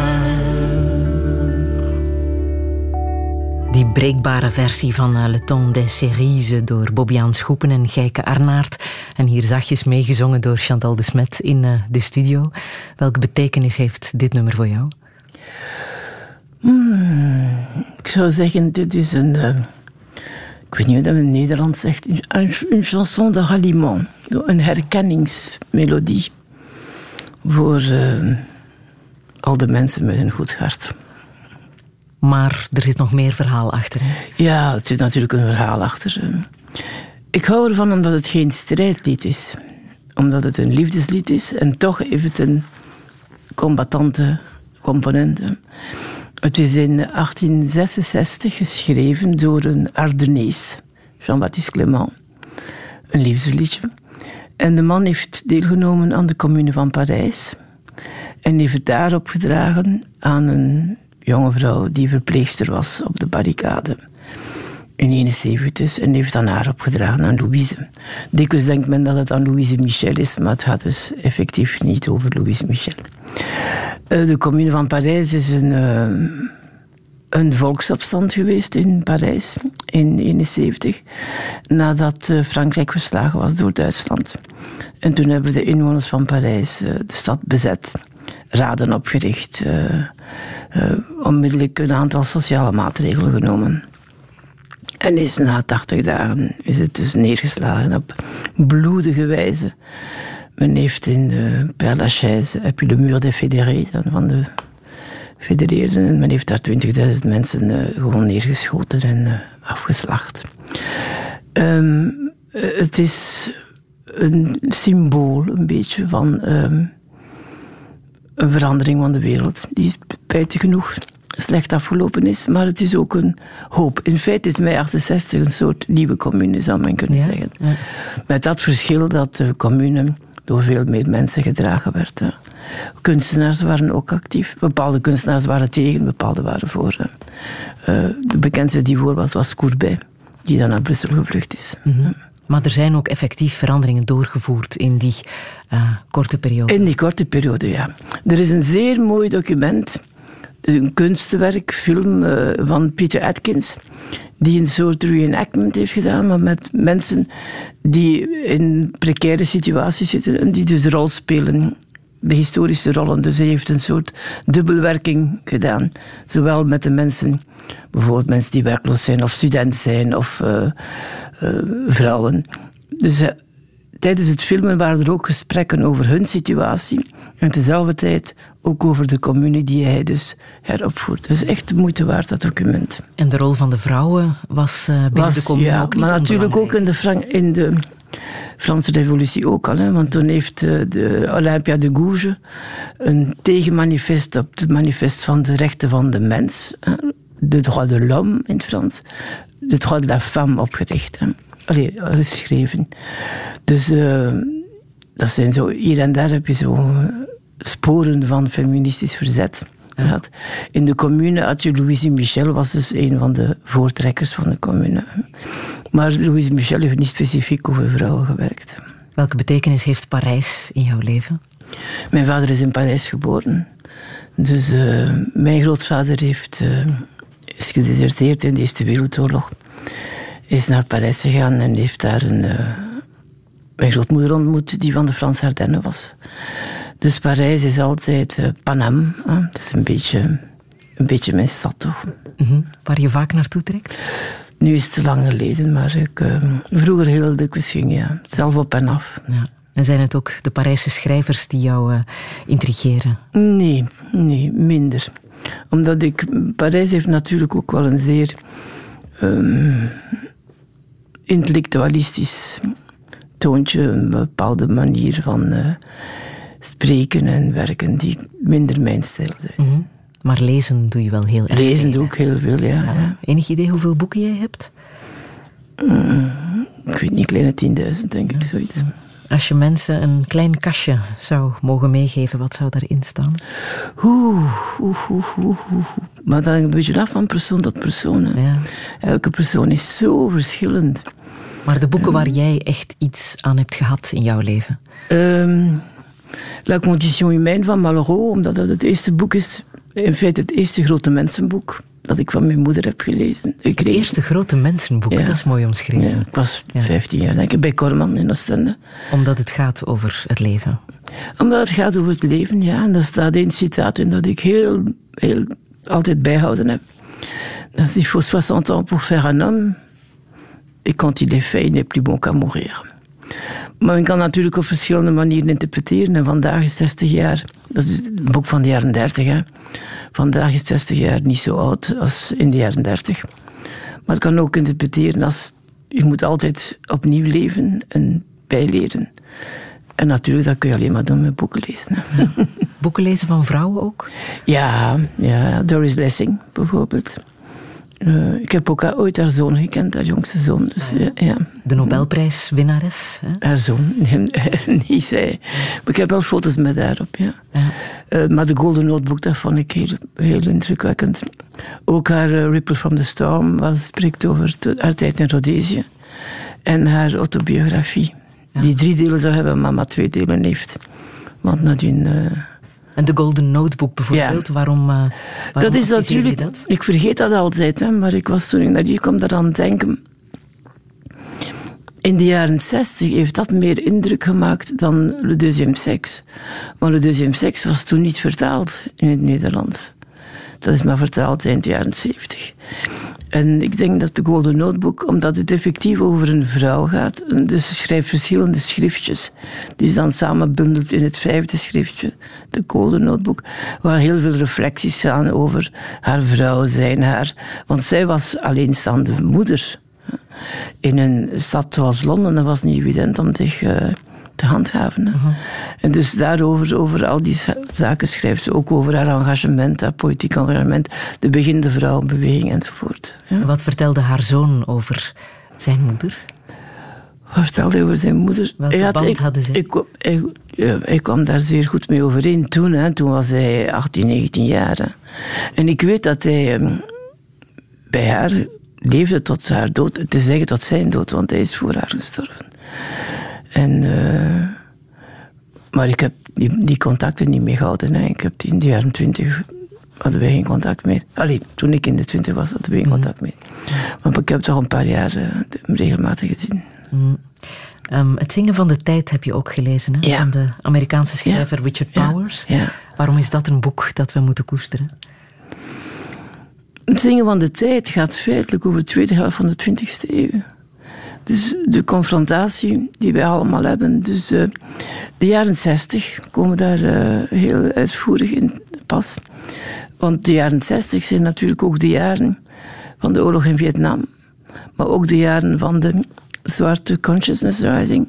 Die breekbare versie van eh, Le Ton des Cerises door Bobbiaan Schoepen en Gijke Arnaert. En hier zachtjes meegezongen door Chantal de Smet in eh, de studio. Welke betekenis heeft dit nummer voor jou? Hmm, ik zou zeggen, dit is een... eh, ik weet niet hoe dat in het Nederlands zegt. Een, een chanson de ralliement. Een herkenningsmelodie. Voor eh, al de mensen met een goed hart. Maar er zit nog meer verhaal achter. Hè? Ja, er zit natuurlijk een verhaal achter. eh. Ik hou ervan omdat het geen strijdlied is. Omdat het een liefdeslied is. En toch heeft het een combattante component. Het is in 1866 geschreven door een Ardennees, Jean-Baptiste Clément. Een liefdesliedje. En de man heeft deelgenomen aan de Commune van Parijs. En heeft het daar opgedragen aan een jonge vrouw die verpleegster was op de barricade. In 71 dus, en heeft dan haar opgedragen aan Louise. Dikwijls denkt men dat het aan Louise Michel is, maar het gaat dus effectief niet over Louise Michel. Eh, de commune van Parijs is een, eh, een volksopstand geweest in Parijs in 1971, nadat eh, Frankrijk verslagen was door Duitsland. En toen hebben de inwoners van Parijs de stad bezet, raden opgericht, onmiddellijk een aantal sociale maatregelen genomen. En is na 80 dagen is het dus neergeslagen op bloedige wijze. Men heeft in de Père Lachaise, heb je de Muur des Fédérés, van de federeerden. En men heeft daar 20.000 mensen eh, gewoon neergeschoten en eh, afgeslacht. Ehm, eh, het is een symbool, een beetje, van ehm, een verandering van de wereld, die spijtig genoeg slecht afgelopen is, maar het is ook een hoop. In feite is mei 68 een soort nieuwe commune, zou men kunnen zeggen. Met dat verschil dat de commune door veel meer mensen gedragen werd. hè. Kunstenaars waren ook actief. Bepaalde kunstenaars waren tegen, bepaalde waren voor. hè. Eh, de bekendste die voor was, was Courbet, die dan naar Brussel gevlucht is. Mhm. Maar er zijn ook effectief veranderingen doorgevoerd in die eh, korte periode. In die korte periode, ja. Er is een zeer mooi document, een kunstwerk, film eh, van Peter Atkins, die een soort reenactment heeft gedaan, maar met mensen die in precaire situaties zitten en die dus de rol spelen. De historische rollen. Dus hij heeft een soort dubbelwerking gedaan. Zowel met de mensen, bijvoorbeeld mensen die werkloos zijn of student zijn of eh, eh, vrouwen. Dus tijdens het filmen waren er ook gesprekken over hun situatie. En tezelfde tijd ook over de commune die hij dus heropvoert. Dus echt de moeite waard, dat document. En de rol van de vrouwen was eh, binnen Was, de commune ja, ook niet maar natuurlijk ook in de, in de Franse revolutie ook al. Hè, want toen heeft eh, de Olympia de Gouges een tegenmanifest op het manifest van de rechten van de mens, hè, de droit de l'homme in het Frans, de droit de la femme opgericht. Hè. Allee, geschreven. Dus eh, dat zijn zo, hier en daar heb je zo sporen van feministisch verzet. gehad. In de commune had je Louise Michel, was dus een van de voortrekkers van de commune. Maar Louise Michel heeft niet specifiek over vrouwen gewerkt. Welke betekenis heeft Parijs in jouw leven? Mijn vader is in Parijs geboren. Dus eh, mijn grootvader heeft, eh, is gedeserteerd in de Eerste Wereldoorlog. Is naar Parijs gegaan en heeft daar een, eh, mijn grootmoeder ontmoet, die van de Franse Ardennen was. Dus Parijs is altijd eh, Panam. hè. Het is een beetje, een beetje mijn stad, toch? Mhm. Waar je vaak naartoe trekt? Nu is het te lang geleden, maar ik eh, vroeger heel dikwijls ging, ja. Zelf op en af. Ja. En zijn het ook de Parijse schrijvers die jou eh, intrigeren? Nee, nee, minder. Omdat ik... Parijs heeft natuurlijk ook wel een zeer ehm, intellectualistisch toontje. Een bepaalde manier van eh, spreken en werken die minder mijn stijl zijn. Mhm. Maar lezen doe je wel heel erg Lezen doe ik heel veel, ja. ja. Enig idee hoeveel boeken jij hebt? Mm, ik weet niet, kleine 10.000 denk ik, zoiets. Als je mensen een klein kastje zou mogen meegeven, wat zou daarin staan? Oeh, oeh, oeh, oeh, oeh. Maar dat hangt een beetje af van persoon tot persoon. hè. Elke persoon is zo verschillend. Maar de boeken waar jij echt iets aan hebt gehad in jouw leven? Ehm, La Condition Humaine van Malraux, omdat dat het eerste boek is, in feite het eerste grote mensenboek dat ik van mijn moeder heb gelezen. Het eerste grote mensenboek, Ja. dat is mooi omschreven. Ja, ik was 15 jaar, denk ik, bij Korman in Oostende. Omdat het gaat over het leven. Omdat het gaat over het leven, ja. En daar staat één citaat in dat ik heel, heel altijd bijhouden heb. Dat is, faut 60 ans pour faire un homme. Et quand il est fait, il n'est plus bon qu'à mourir. Maar men kan natuurlijk op verschillende manieren interpreteren. En vandaag is 60 jaar, dat is een boek van de jaren 30. Hè. Vandaag is 60 jaar niet zo oud als in de jaren 30. Maar het kan ook interpreteren als je moet altijd opnieuw leven en bijleren. En natuurlijk, dat kun je alleen maar doen met boeken lezen. Hè. Boeken lezen van vrouwen ook? Ja, ja, Doris Lessing bijvoorbeeld. Eh, ik heb ook haar, ooit haar zoon gekend, haar jongste zoon. Dus, ja. ja. De Nobelprijswinnares. Hè? Haar zoon, nee, niet zij. Maar ik heb wel foto's met haar op, ja. Eh, maar de Golden Notebook, dat vond ik heel, heel indrukwekkend. Ook haar eh, Ripple from the Storm, waar ze spreekt over haar tijd in Rhodesië. En haar autobiografie. Die drie delen zou hebben, maar maar twee delen heeft. Want nadien... En de Golden Notebook bijvoorbeeld, waarom, eh, waarom dat is natuurlijk... dat? Ik vergeet dat altijd, hè, maar ik was toen ik naar hier kwam daaraan denken... In de jaren 60 heeft dat meer indruk gemaakt dan Le Deuxième Sexe. Want Le Deuxième Sexe was toen niet vertaald in het Nederlands. Dat is maar vertaald eind jaren 70. En ik denk dat de Golden Notebook, omdat het effectief over een vrouw gaat, dus ze schrijft verschillende schriftjes, die ze dan samenbundelt in het vijfde schriftje, de Golden Notebook, waar heel veel reflecties gaan over haar vrouw zijn, haar, want zij was alleenstaande moeder. In een stad zoals Londen, dat was niet evident om zich eh, te handhaven. hè. En dus daarover, over al die za- zaken schrijft ze ook over haar engagement, haar politiek engagement, de beginnende vrouwenbeweging enzovoort. Ja. Wat vertelde haar zoon over zijn moeder? Wat vertelde hij over zijn moeder? Welke had- band ik- hadden ze? Ik, hij, ja, hij kwam daar zeer goed mee overeen toen. Hè. Toen was hij 18, 19 jaar. hè. En ik weet dat hij ehm, bij haar leefde tot haar dood. Te zeggen tot zijn dood, want hij is voor haar gestorven. En, eh, maar ik heb die, die contacten niet meer gehouden. Hè. Ik heb die in de jaren twintig hadden wij geen contact meer. Allee, toen ik in de twintig was, hadden wij geen contact meer. Maar ik heb toch een paar jaar eh, regelmatig gezien. Mm. Ehm, het zingen van de tijd heb je ook gelezen, hè? Ja. van de Amerikaanse schrijver Richard. Powers. Ja. Waarom is dat een boek dat we moeten koesteren? Het zingen van de tijd gaat feitelijk over de tweede helft van de 20e eeuw. Dus de confrontatie die wij allemaal hebben. Dus eh, de jaren 60 komen daar eh, heel uitvoerig in pas. Want de jaren 60 zijn natuurlijk ook de jaren van de oorlog in Vietnam. Maar ook de jaren van de zwarte consciousness rising.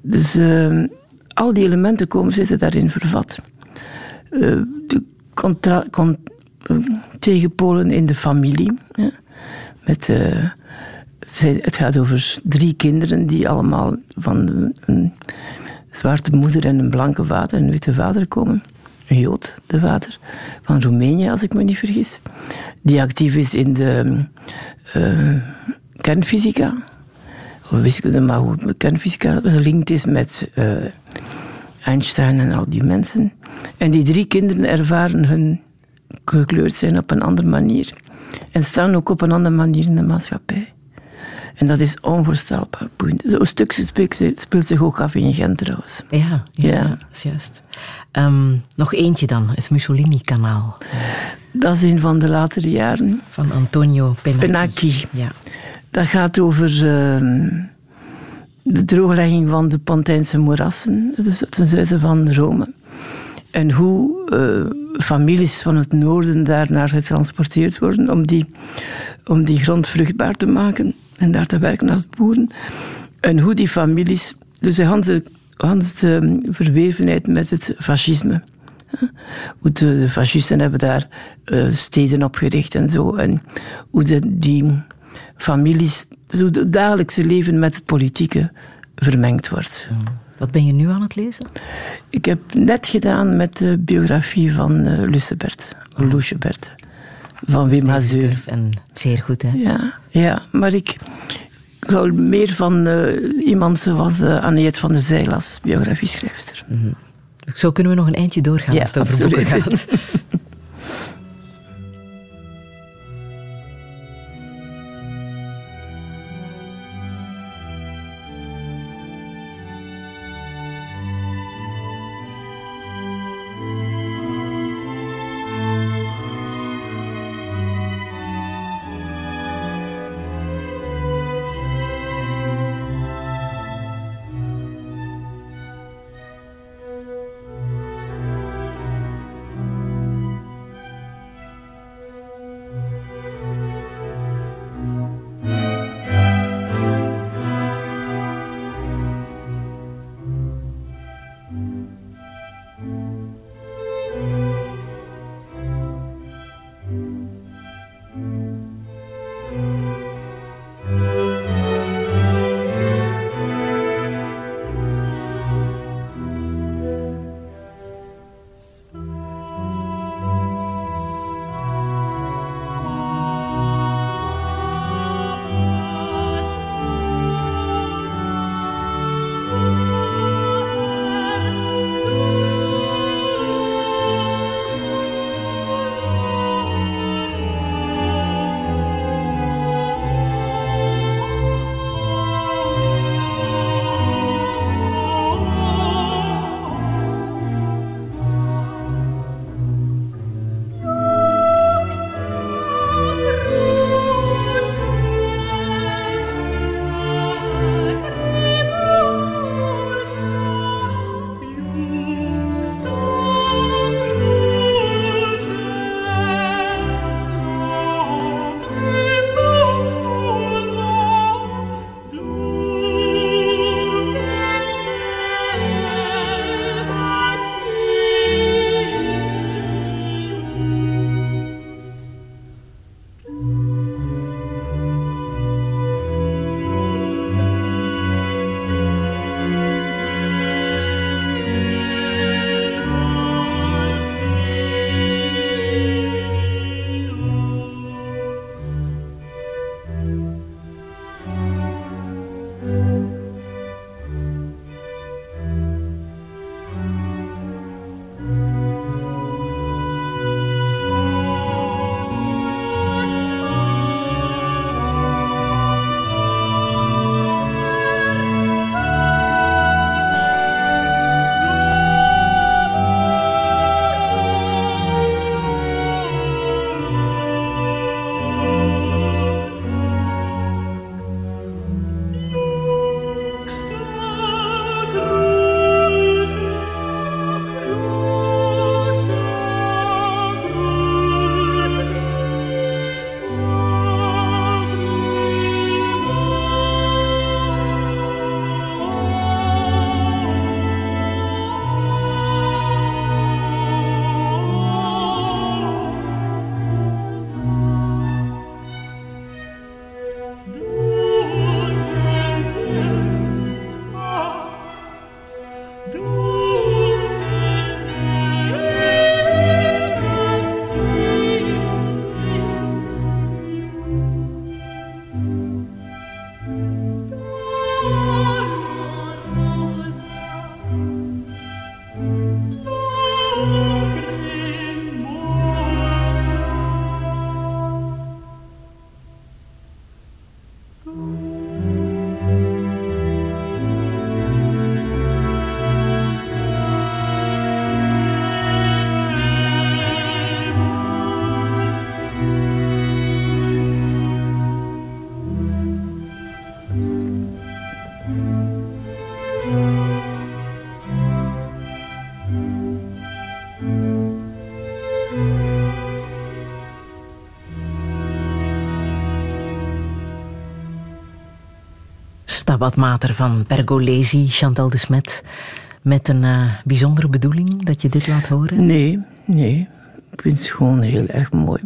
Dus eh, al die elementen komen zitten daarin vervat. De contra, con- tegenpolen in de familie. Met, het gaat over drie kinderen die allemaal van een, zwarte moeder en een blanke vader, een witte vader komen. Een Jood, de vader, van Roemenië, als ik me niet vergis. Die actief is in de eh, kernfysica. Of wiskunde, maar hoe kernfysica gelinkt is met eh, Einstein en al die mensen. En die drie kinderen ervaren hun gekleurd zijn op een andere manier. En staan ook op een andere manier in de maatschappij. En dat is onvoorstelbaar boeiend. Zo'n stuk speelt, zich ook af in Gent trouwens. Ja, ja, dat is juist. Ehm, nog eentje dan, het Mussolini-kanaal Dat is een van de latere jaren. van Antonio Penacchi. Penacchi. Ja. Dat gaat over ehm, de drooglegging van de Pontijnse moerassen, dus ten zuiden van Rome. En hoe eh, families van het noorden daarnaar getransporteerd worden om die, om die grond vruchtbaar te maken en daar te werken als boeren. En hoe die families, dus de hele, verwevenheid met het fascisme. Hoe de, fascisten hebben daar eh, steden opgericht en zo. En hoe de, die families, dus hoe het dagelijkse leven met het politieke vermengd wordt. Wat ben je nu aan het lezen? Ik heb net gedaan met de biografie van uh, Lucebert, Lucebert, van Wim Hazeur. En zeer goed, hè? Ja, ja maar ik zou meer van uh, iemand zoals uh, Anniette van der Zijl als biografieschrijfster. Mm -hmm. Zo kunnen we nog een eindje doorgaan ja, als het over absoluut. boeken gaat. Stabat Mater van Pergolesi, Chantal de Smet. Met een eh, bijzondere bedoeling dat je dit laat horen? Nee, nee. Ik vind het gewoon heel erg mooi.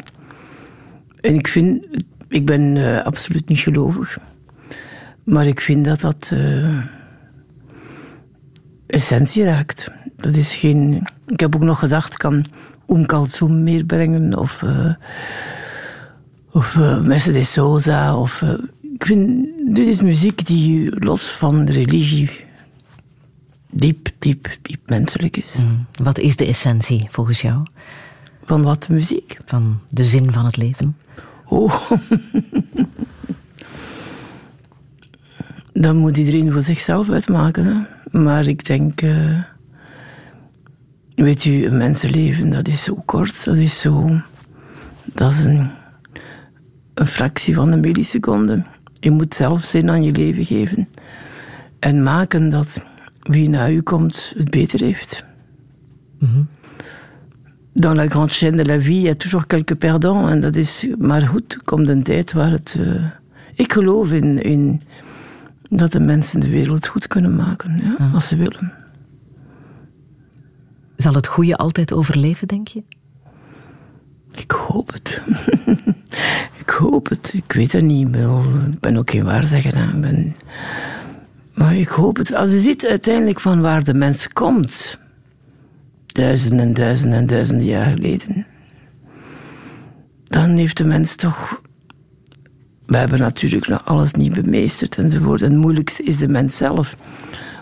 En ik vind, ik ben eh, absoluut niet gelovig. Maar ik vind dat dat eh, essentie raakt. Dat is geen... Ik heb ook nog gedacht, kan Oom meer brengen of, of Mercedes Sosa. Of, ik vind, dit is muziek die los van de religie diep, diep, diep menselijk is. Mm. Wat is de essentie volgens jou? Van wat muziek? Van de zin van het leven? Oh. Dat moet iedereen voor zichzelf uitmaken. Hè? Maar ik denk... Uh, weet u, een mensenleven, dat is zo kort. Dat is zo... Dat is een, een fractie van een milliseconde. Je moet zelf zin aan je leven geven. En maken dat wie naar u komt het beter heeft. Mm-hmm. Dans la grande chaîne de la vie, il y a toujours quelques perdants. En dat is maar goed. Er komt een tijd waar het... Uh, ik geloof in, in dat de mensen de wereld goed kunnen maken, ja, Ah. als ze willen. Zal het goede altijd overleven, denk je? Ik hoop het. ik hoop het. Ik weet het niet. Ik ben, ook geen waarzegger. Ik ben, maar ik hoop het. Als je ziet uiteindelijk van waar de mens komt, duizenden en duizenden en duizenden jaar geleden, dan heeft de mens toch. We hebben natuurlijk nog alles niet bemeesterd enzovoort. En het moeilijkste is de mens zelf.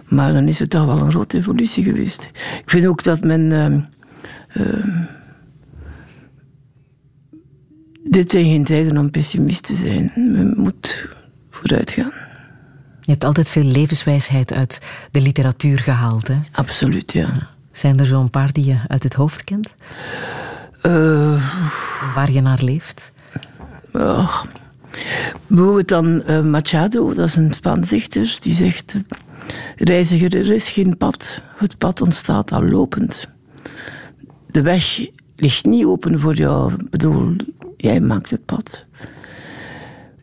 Maar dan is het toch wel een grote evolutie geweest. Ik vind ook dat men. Uh, uh, dit zijn geen tijden om pessimist te zijn. Men moet vooruit gaan. Je hebt altijd veel levenswijsheid uit de literatuur gehaald, hè? Absoluut, ja. Zijn er zo'n paar die je uit het hoofd kent? Uh, Waar je naar leeft? Oh. Bijvoorbeeld dan uh, Machado, dat is een Spaans dichter, die zegt... Reiziger, er is geen pad. Het pad ontstaat al lopend. De weg ligt niet open voor jou. Ik bedoel, jij maakt het pad.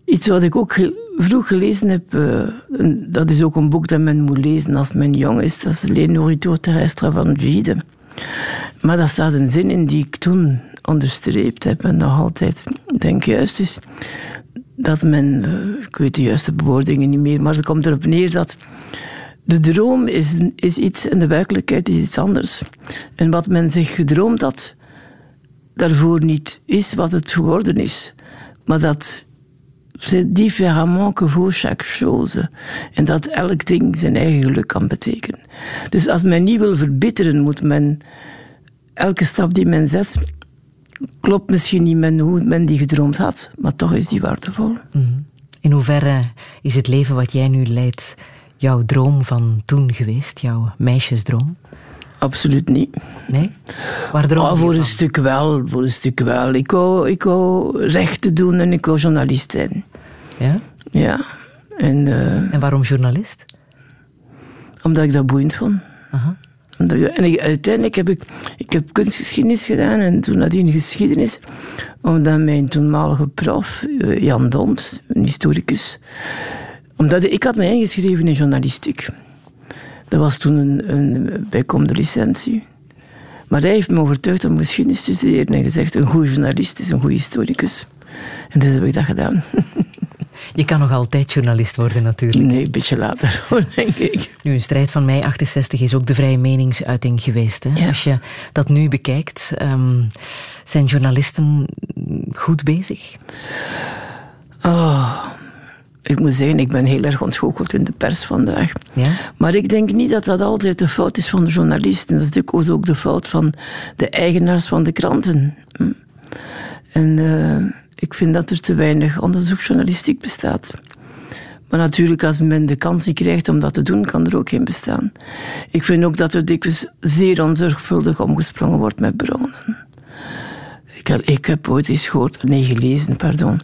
Iets wat ik ook vroeg gelezen heb, uh, dat is ook een boek dat men moet lezen als men jong is, dat is Le Nourriture Terrestre van Gide. Maar daar staat een zin in die ik toen onderstreept heb en nog altijd denk juist is. Dat men, uh, ik weet de juiste bewoordingen niet meer, maar het komt erop neer dat de droom is, is iets en de werkelijkheid is iets anders. En wat men zich gedroomd had, daarvoor niet is wat het geworden is. Maar dat c'est différemment que vaut chaque chose. En dat elk ding zijn eigen geluk kan betekenen. Dus als men niet wil verbitteren, moet men elke stap die men zet, klopt misschien niet met hoe men die gedroomd had, maar toch is die waardevol. Mm. In hoeverre is het leven wat jij nu leidt jouw droom van toen geweest, jouw meisjesdroom? Absoluut niet. Nee? Waar droom oh, voor een van? stuk wel, voor een stuk wel. Ik wou, ik wou rechten doen en ik wou journalist zijn. Ja? Ja. En, uh, en waarom journalist? Omdat ik dat boeiend vond. Aha. En ik, uiteindelijk heb ik, ik heb kunstgeschiedenis gedaan en toen nadien geschiedenis. Omdat mijn toenmalige prof, uh, Jan Dont, een historicus, omdat ik had mij ingeschreven in journalistiek. Dat was toen een, een bijkomende licentie. Maar hij heeft me overtuigd om geschiedenis te studeren en gezegd: een goede journalist is een goede historicus. En dus heb ik dat gedaan. Je kan nog altijd journalist worden natuurlijk. Nee, een beetje later hoor, denk ik. Nu, een strijd van mei 68 is ook de vrije meningsuiting geweest. Hè? Als je dat nu bekijkt, ehm, zijn journalisten goed bezig? Ik moet zeggen, ik ben heel erg ontgoocheld in de pers vandaag. Ja? Maar ik denk niet dat dat altijd de fout is van de journalisten. Dat is natuurlijk ook de fout van de eigenaars van de kranten. En eh, ik vind dat er te weinig onderzoeksjournalistiek bestaat. Maar natuurlijk, als men de kans niet krijgt om dat te doen, kan er ook geen bestaan. Ik vind ook dat er dikwijls zeer onzorgvuldig omgesprongen wordt met bronnen. Ik, heb- ik heb ooit eens gehoord, nee, gelezen, pardon,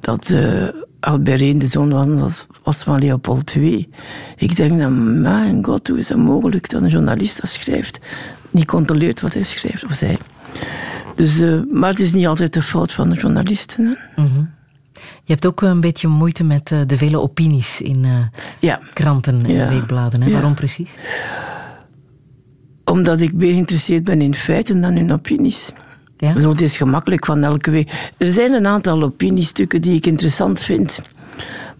dat eh Albert I de zoon was, was, was van Leopold II. Ik denk dan, mijn god, hoe is het mogelijk dat een journalist dat schrijft, niet controleert wat hij schrijft, of zij. Dus, eh, maar het is niet altijd de fout van de journalisten. Hè. Mhm. Je hebt ook een beetje moeite met eh, de vele opinies in eh, Ja. kranten en Ja. weekbladen. Hè? Ja. Waarom precies? Omdat ik meer geïnteresseerd ben in feiten dan in opinies. Ja? Bedoel, Het is gemakkelijk van elke week. Er zijn een aantal opiniestukken die ik interessant vind.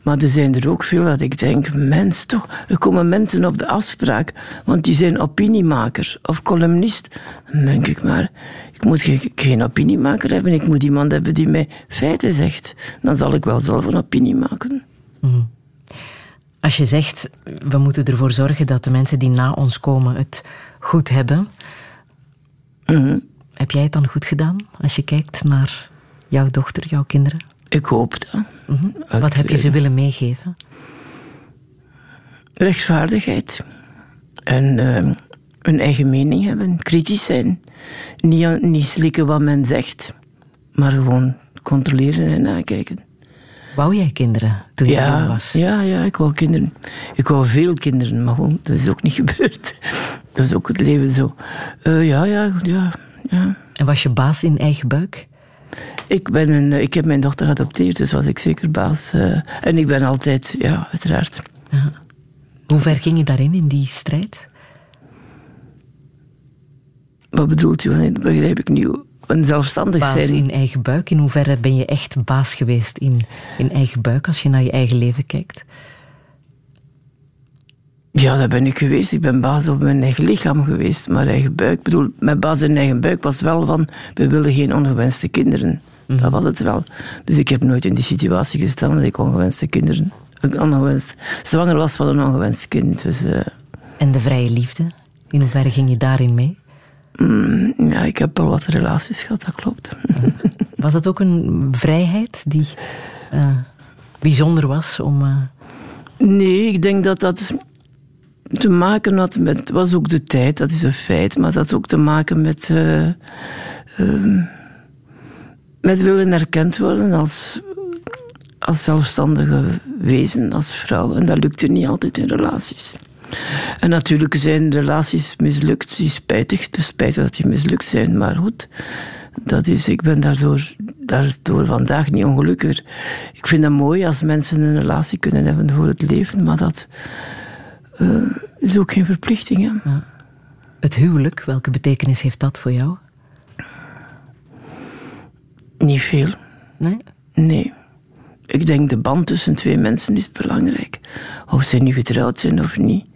Maar er zijn er ook veel dat ik denk, mens toch, er komen mensen op de afspraak, want die zijn opiniemaker of columnist. Dan denk ik maar, ik moet geen, geen opiniemaker hebben, ik moet iemand hebben die mij feiten zegt. Dan zal ik wel zelf een opinie maken. Als je zegt, we moeten ervoor zorgen dat de mensen die na ons komen het goed hebben. Mhm. Heb jij het dan goed gedaan als je kijkt naar jouw dochter, jouw kinderen? Ik hoop dat. Mhm. Wat heb je ze willen meegeven? rechtvaardigheid. En eh, een eigen mening hebben, kritisch zijn. Niet, slikken wat men zegt, maar gewoon controleren en nakijken. Wou jij kinderen toen je jong was? ja, ja, ik wou kinderen. Ik wou veel kinderen, maar gewoon, dat is ook niet gebeurd. Dat is ook het leven zo. Eh, ja, ja, ja, ja. En was je baas in eigen buik? Ik, ben een, eh, ik heb mijn dochter geadopteerd, dus was ik zeker baas. eh, en ik ben altijd, ja, uiteraard. Hoe ver ging je daarin, in die strijd? Wat bedoelt u? Dat begrijp ik niet. Een zelfstandig Baas zijn. in eigen buik. In hoeverre ben je echt baas geweest in, in eigen buik als je naar je eigen leven kijkt? Ja, dat ben ik geweest. Ik ben baas op mijn eigen lichaam geweest. Maar eigen buik, ik bedoel, mijn baas in eigen buik was wel van, we willen geen ongewenste kinderen. Dat was het wel. Dus ik heb nooit in die situatie gestaan dat ik ongewenste kinderen, ongewenst, zwanger was van een ongewenst kind. Dus eh, En de vrije liefde? In hoeverre ging je daarin mee? mm, ja, ik heb wel wat relaties gehad, dat klopt. Was dat ook een vrijheid die eh, bijzonder was om... eh, Nee, ik denk dat dat te maken had met. Was ook de tijd, dat is een feit, maar dat had ook te maken met. eh, ehm, met willen erkend worden als, als zelfstandige wezen, als vrouw. En dat lukte niet altijd in relaties. En natuurlijk zijn relaties mislukt. Is spijtig, het is spijtig dat die mislukt zijn, maar goed. Dat is, ik ben daardoor, daardoor vandaag niet ongelukkiger. Ik vind het mooi als mensen een relatie kunnen hebben voor het leven, maar dat eh, is ook geen verplichting. Hè? het huwelijk, welke betekenis heeft dat voor jou? Niet veel. Nee? Nee. Ik denk de band tussen twee mensen is belangrijk. Of ze nu getrouwd zijn of niet.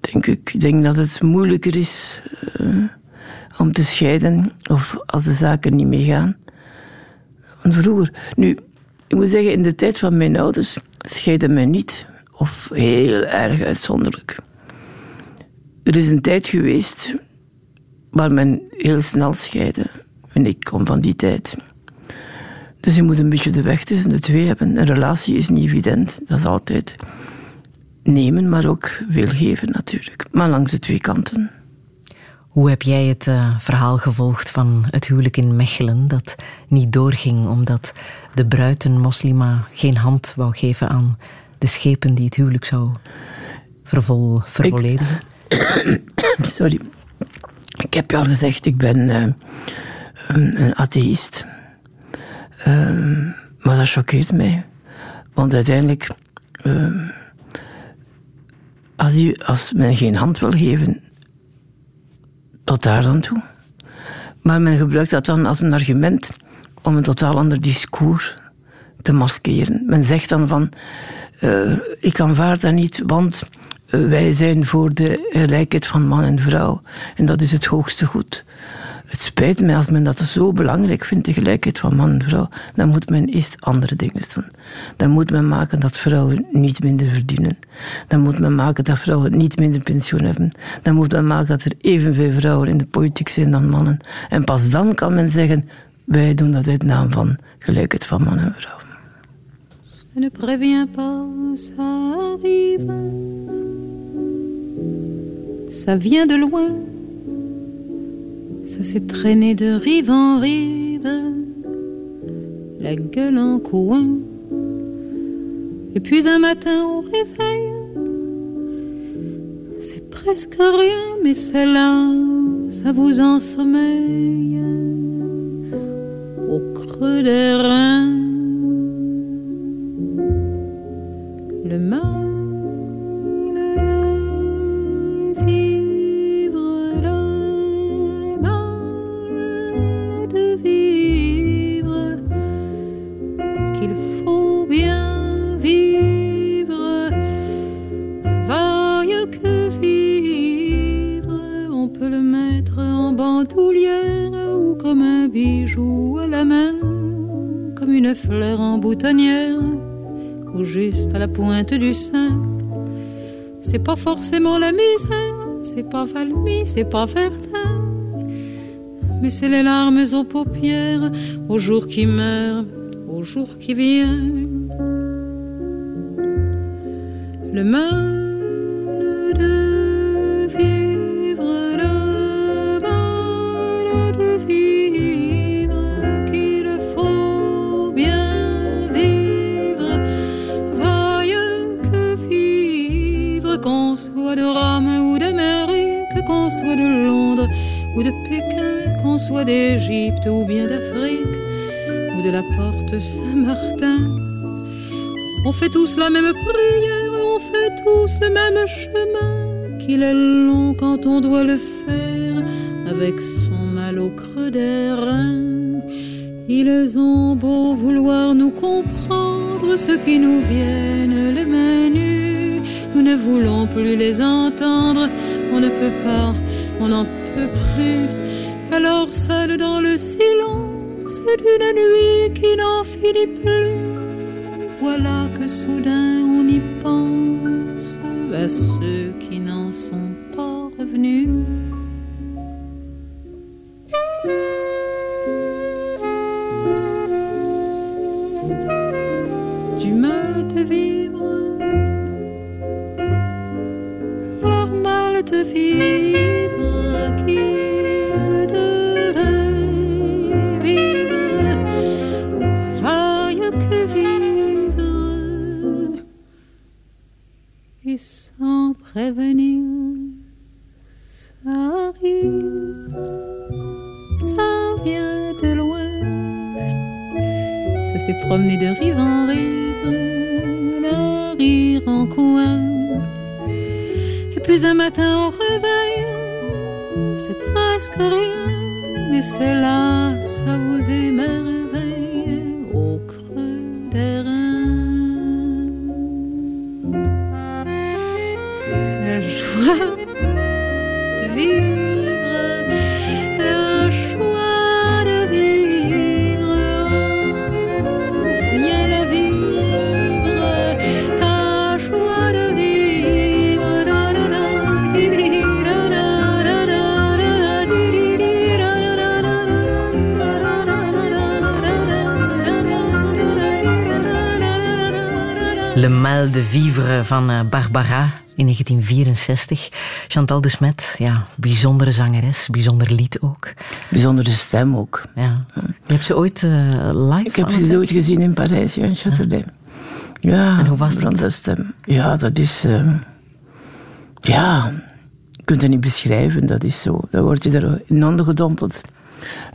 Denk ik. ik denk dat het moeilijker is eh, om te scheiden of als de zaken niet meegaan. Want vroeger, nu, ik moet zeggen, in de tijd van mijn ouders scheiden men niet. Of heel erg uitzonderlijk. Er is een tijd geweest waar men heel snel scheidde. En ik kom van die tijd. Dus je moet een beetje de weg tussen de twee hebben. Een relatie is niet evident. Dat is altijd nemen, maar ook wil geven natuurlijk. Maar langs de twee kanten. Hoe heb jij het eh, verhaal gevolgd van het huwelijk in Mechelen dat niet doorging omdat de bruid, een moslima, geen hand wou geven aan de schepen die het huwelijk zou vervol, vervolledigen? Sorry. Ik heb je al gezegd, ik ben eh, een, atheïst. Ehm, maar dat choqueert mij. Want uiteindelijk, ehm, als, u, als men geen hand wil geven, tot daar dan toe. Maar men gebruikt dat dan als een argument om een totaal ander discours te maskeren. Men zegt dan van, eh, ik aanvaard dat niet, want eh, wij zijn voor de gelijkheid van man en vrouw. En dat is het hoogste goed. Het spijt mij als men dat zo belangrijk vindt, de gelijkheid van man en vrouw. Dan moet men eerst andere dingen doen. Dan moet men maken dat vrouwen niet minder verdienen. Dan moet men maken dat vrouwen niet minder pensioen hebben. Dan moet men maken dat er evenveel vrouwen in de politiek zijn dan mannen. En pas dan kan men zeggen, wij doen dat uit naam van gelijkheid van man en vrouw. Ne prévient pas, ça arrive. Ça vient de loin. Ça s'est traîné de rive en rive. La gueule en coin. Et puis un matin au réveil. C'est presque rien, mais c'est là, ça vous ensommeille. Au creux des reins. Le mal vivre, mal de vivre, qu'il faut bien vivre, vaille que vivre, on peut le mettre en bandoulière ou comme un bijou à la main, comme une fleur en boutonnière ou juste à la pointe du sein. C'est pas forcément la misère, c'est pas Valmy, c'est pas Verdun, mais c'est les larmes aux paupières, au jour qui meurt, au jour qui vient. Le mal Soit d'Égypte ou bien d'Afrique ou de la porte Saint-Martin. On fait tous la même prière, on fait tous le même chemin, qu'il est long quand on doit le faire avec son mal au creux des reins. Ils ont beau vouloir nous comprendre, ceux qui nous viennent les mains nues, nous ne voulons plus les entendre, on ne peut pas, on n'en peut d'une nuit qui n'en finit plus, voilà que soudain on y pense à ceux qui n'en sont pas revenus. De Vivre van eh, Barbara in 1964. Chantal de Smet, ja, bijzondere zangeres, bijzonder lied ook. Bijzondere stem ook. Ja. Je hebt ze ooit eh, live Ik heb ze ooit gezien in Parijs, ja, in Châtelet. Ja, En hoe was dat? Stem. Ja, dat is... eh, ja, je kunt het niet beschrijven, dat is zo. Dan word je er in ondergedompeld.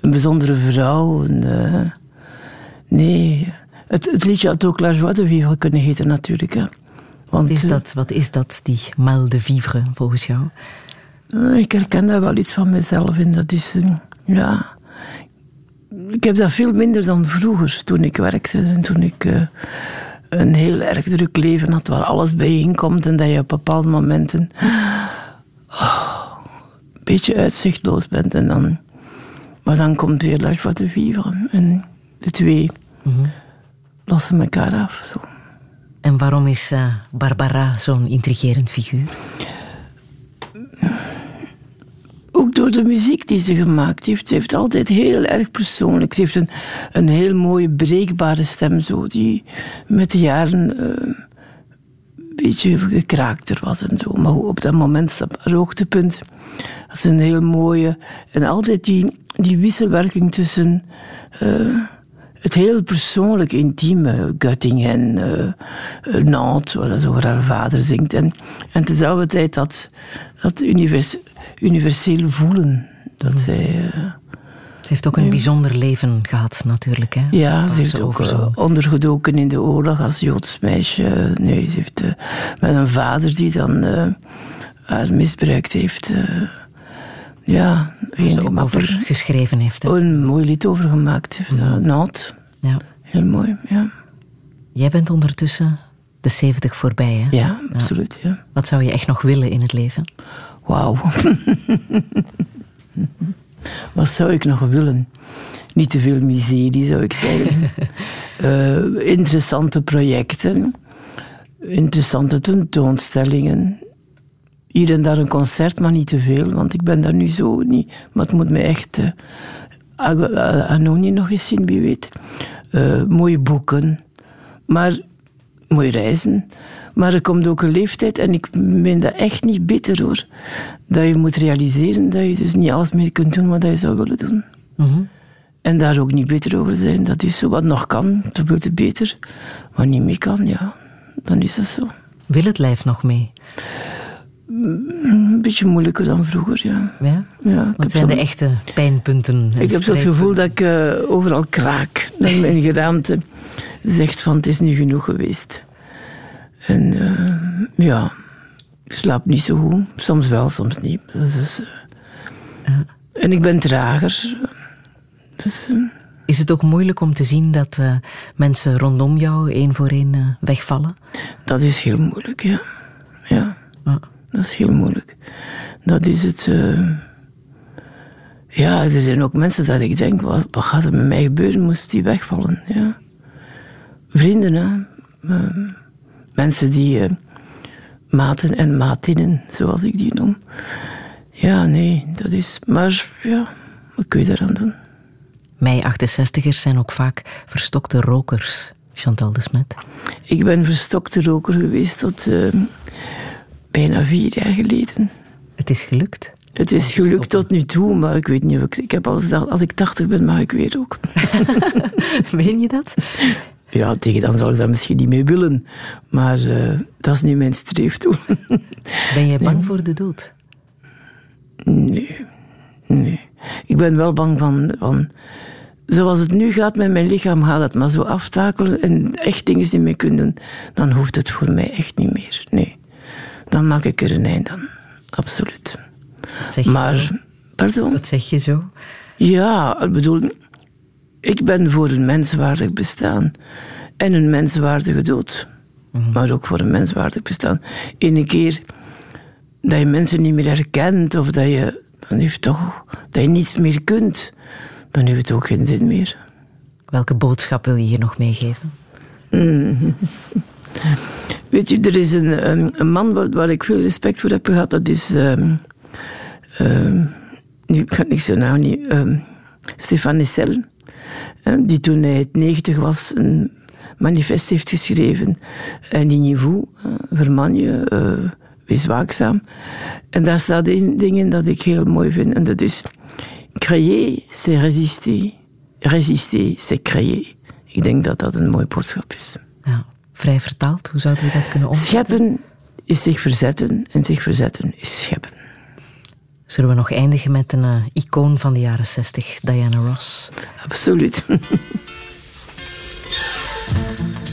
Een bijzondere vrouw. Een, eh, nee, het, het liedje had ook La Joie de Vivre kunnen heten natuurlijk. Hè. Want, Wat is, eh, dat, wat is dat, die Mal de Vivre, volgens jou? Eh, Ik herken daar wel iets van mezelf in. Dat is, eh, ja... ik heb dat veel minder dan vroeger, toen ik werkte en toen ik een heel erg druk leven had, waar alles bijeenkomt en dat je op bepaalde momenten oh, een beetje uitzichtloos bent. En dan, maar dan komt weer La Joie de Vivre en de twee lossen elkaar af. Zo. En waarom is eh, Barbara zo'n intrigerend figuur? Ook door de muziek die ze gemaakt heeft. Ze heeft altijd heel erg persoonlijk. Ze heeft een, een heel mooie, breekbare stem, zo, die met de jaren eh, een beetje gekraakter was en zo. Maar op dat moment, op haar hoogtepunt, had ze een heel mooie. En altijd die, die wisselwerking tussen. eh, het heel persoonlijk, intieme, Göttingen, eh Nantes, waar ze over haar vader zingt. En, en tezelfde tijd dat, dat univers, universeel voelen. Dat zij, eh, Ze heeft ook een bijzonder leven gehad, natuurlijk. Hè? ja, ze heeft ook ondergedoken in de oorlog als Joods meisje. Nee, ze heeft met een vader die dan haar misbruikt heeft. Ja, geen ze ook over geschreven heeft. hè? een mooi lied over gemaakt heeft. Ja. Heel mooi, ja. Jij bent ondertussen de 70 voorbij, hè? Ja, absoluut, ja. Wat zou je echt nog willen in het leven? Wauw. Wat zou ik nog willen? Niet te veel miserie, zou ik zeggen. Eh, interessante projecten. Interessante tentoonstellingen. Hier en daar een concert, maar niet te veel, want ik ben daar nu zo niet. Maar het moet me echt. eh, Anoni nog eens zien, wie weet. Eh, mooie boeken. Maar mooie reizen. Maar er komt ook een leeftijd, en ik ben dat echt niet bitter hoor, dat je moet realiseren dat je dus niet alles meer kunt doen wat je zou willen doen. Mhm. En daar ook niet bitter over zijn. Dat is zo wat nog kan, dan wordt het beter. Wat niet meer kan, ja, dan is dat zo. Wil het lijf nog mee? Een beetje moeilijker dan vroeger, ja. Ja? ja Wat zijn de echte pijnpunten? en Ik heb zo het gevoel dat ik eh, overal kraak. Dat mijn geraamte zegt van het is nu genoeg geweest. En eh, ja, ik slaap niet zo goed. Soms wel, soms niet. Dat is, eh, En ik ben trager. Dus, Is het ook moeilijk om te zien dat mensen rondom jou één voor één wegvallen? dat is heel moeilijk, ja. Ja, dat is heel moeilijk. Dat is het... eh, Ja, er zijn ook mensen dat ik denk, wat, wat gaat er met mij gebeuren, moest die wegvallen, ja. Vrienden, hè. Eh, mensen die... eh, maten en matinnen, zoals ik die noem. Ja, nee, dat is... Maar ja, wat kun je daaraan doen? Mij 68ers zijn ook vaak verstokte rokers, Chantal de Smet. Ik ben verstokte roker geweest tot bijna vier jaar geleden. Het is gelukt. Het is gelukt tot nu toe, maar ik weet niet ik... Heb gedacht, als ik tachtig ben, mag ik weer ook. Meen je dat? Ja, tegen dan zal ik dat misschien niet meer willen. Maar eh, dat is niet mijn streefdoel. Ben jij bang voor de dood? Nee, nee. Ik ben wel bang van, van... Zoals het nu gaat met mijn lichaam, gaat het maar zo aftakelen en echt dingen die mee kunnen, dan hoeft het voor mij echt niet meer. Nee. Dan maak ik er een eind aan. Absoluut. Maar, zo? pardon? Dat zeg je zo? Ja, ik bedoel, ik ben voor een menswaardig bestaan en een menswaardige dood. Maar ook voor een menswaardig bestaan. Eén keer dat je mensen niet meer herkent of dat je, dan heeft toch, dat je niets meer kunt, dan heeft het ook geen zin meer. Welke boodschap wil je hier nog meegeven? Mm. Weet je, er is een, een, man waar, ik veel respect voor heb gehad. Dat is. ehm ehm, nu ik zijn naam niet. ehm Stefan Nessel. eh, die toen hij het 90 was een manifest heeft geschreven. En die niveau, uh, verman je, eh, wees waakzaam. En daar staat één ding in dat ik heel mooi vind. En dat is. Créer, c'est résister. Résister, c'est créer. Ik denk dat dat een mooi boodschap is. Ja, vrij vertaald, hoe zouden we dat kunnen omzetten? Scheppen is zich verzetten en zich verzetten is scheppen. Zullen we nog eindigen met een eh, icoon van de jaren 60, Diana Ross? Absoluut.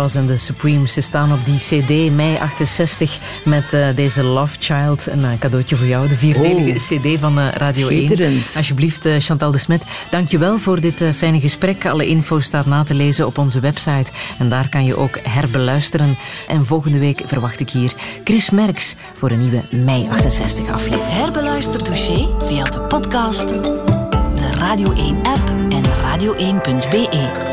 En de Supremes ze staan op die CD mei 68 met eh, deze Love Child. Een eh, cadeautje voor jou, de vierdelige CD van eh, Radio 1. Schitterend. Alsjeblieft, Chantal de Smet. Dankjewel voor dit eh, fijne gesprek. Alle info staat na te lezen op onze website. En daar kan je ook herbeluisteren. En volgende week verwacht ik hier Chris Merks voor een nieuwe mei 68 aflevering. Herbeluister Touché via de podcast, de Radio 1-app en radio1.be.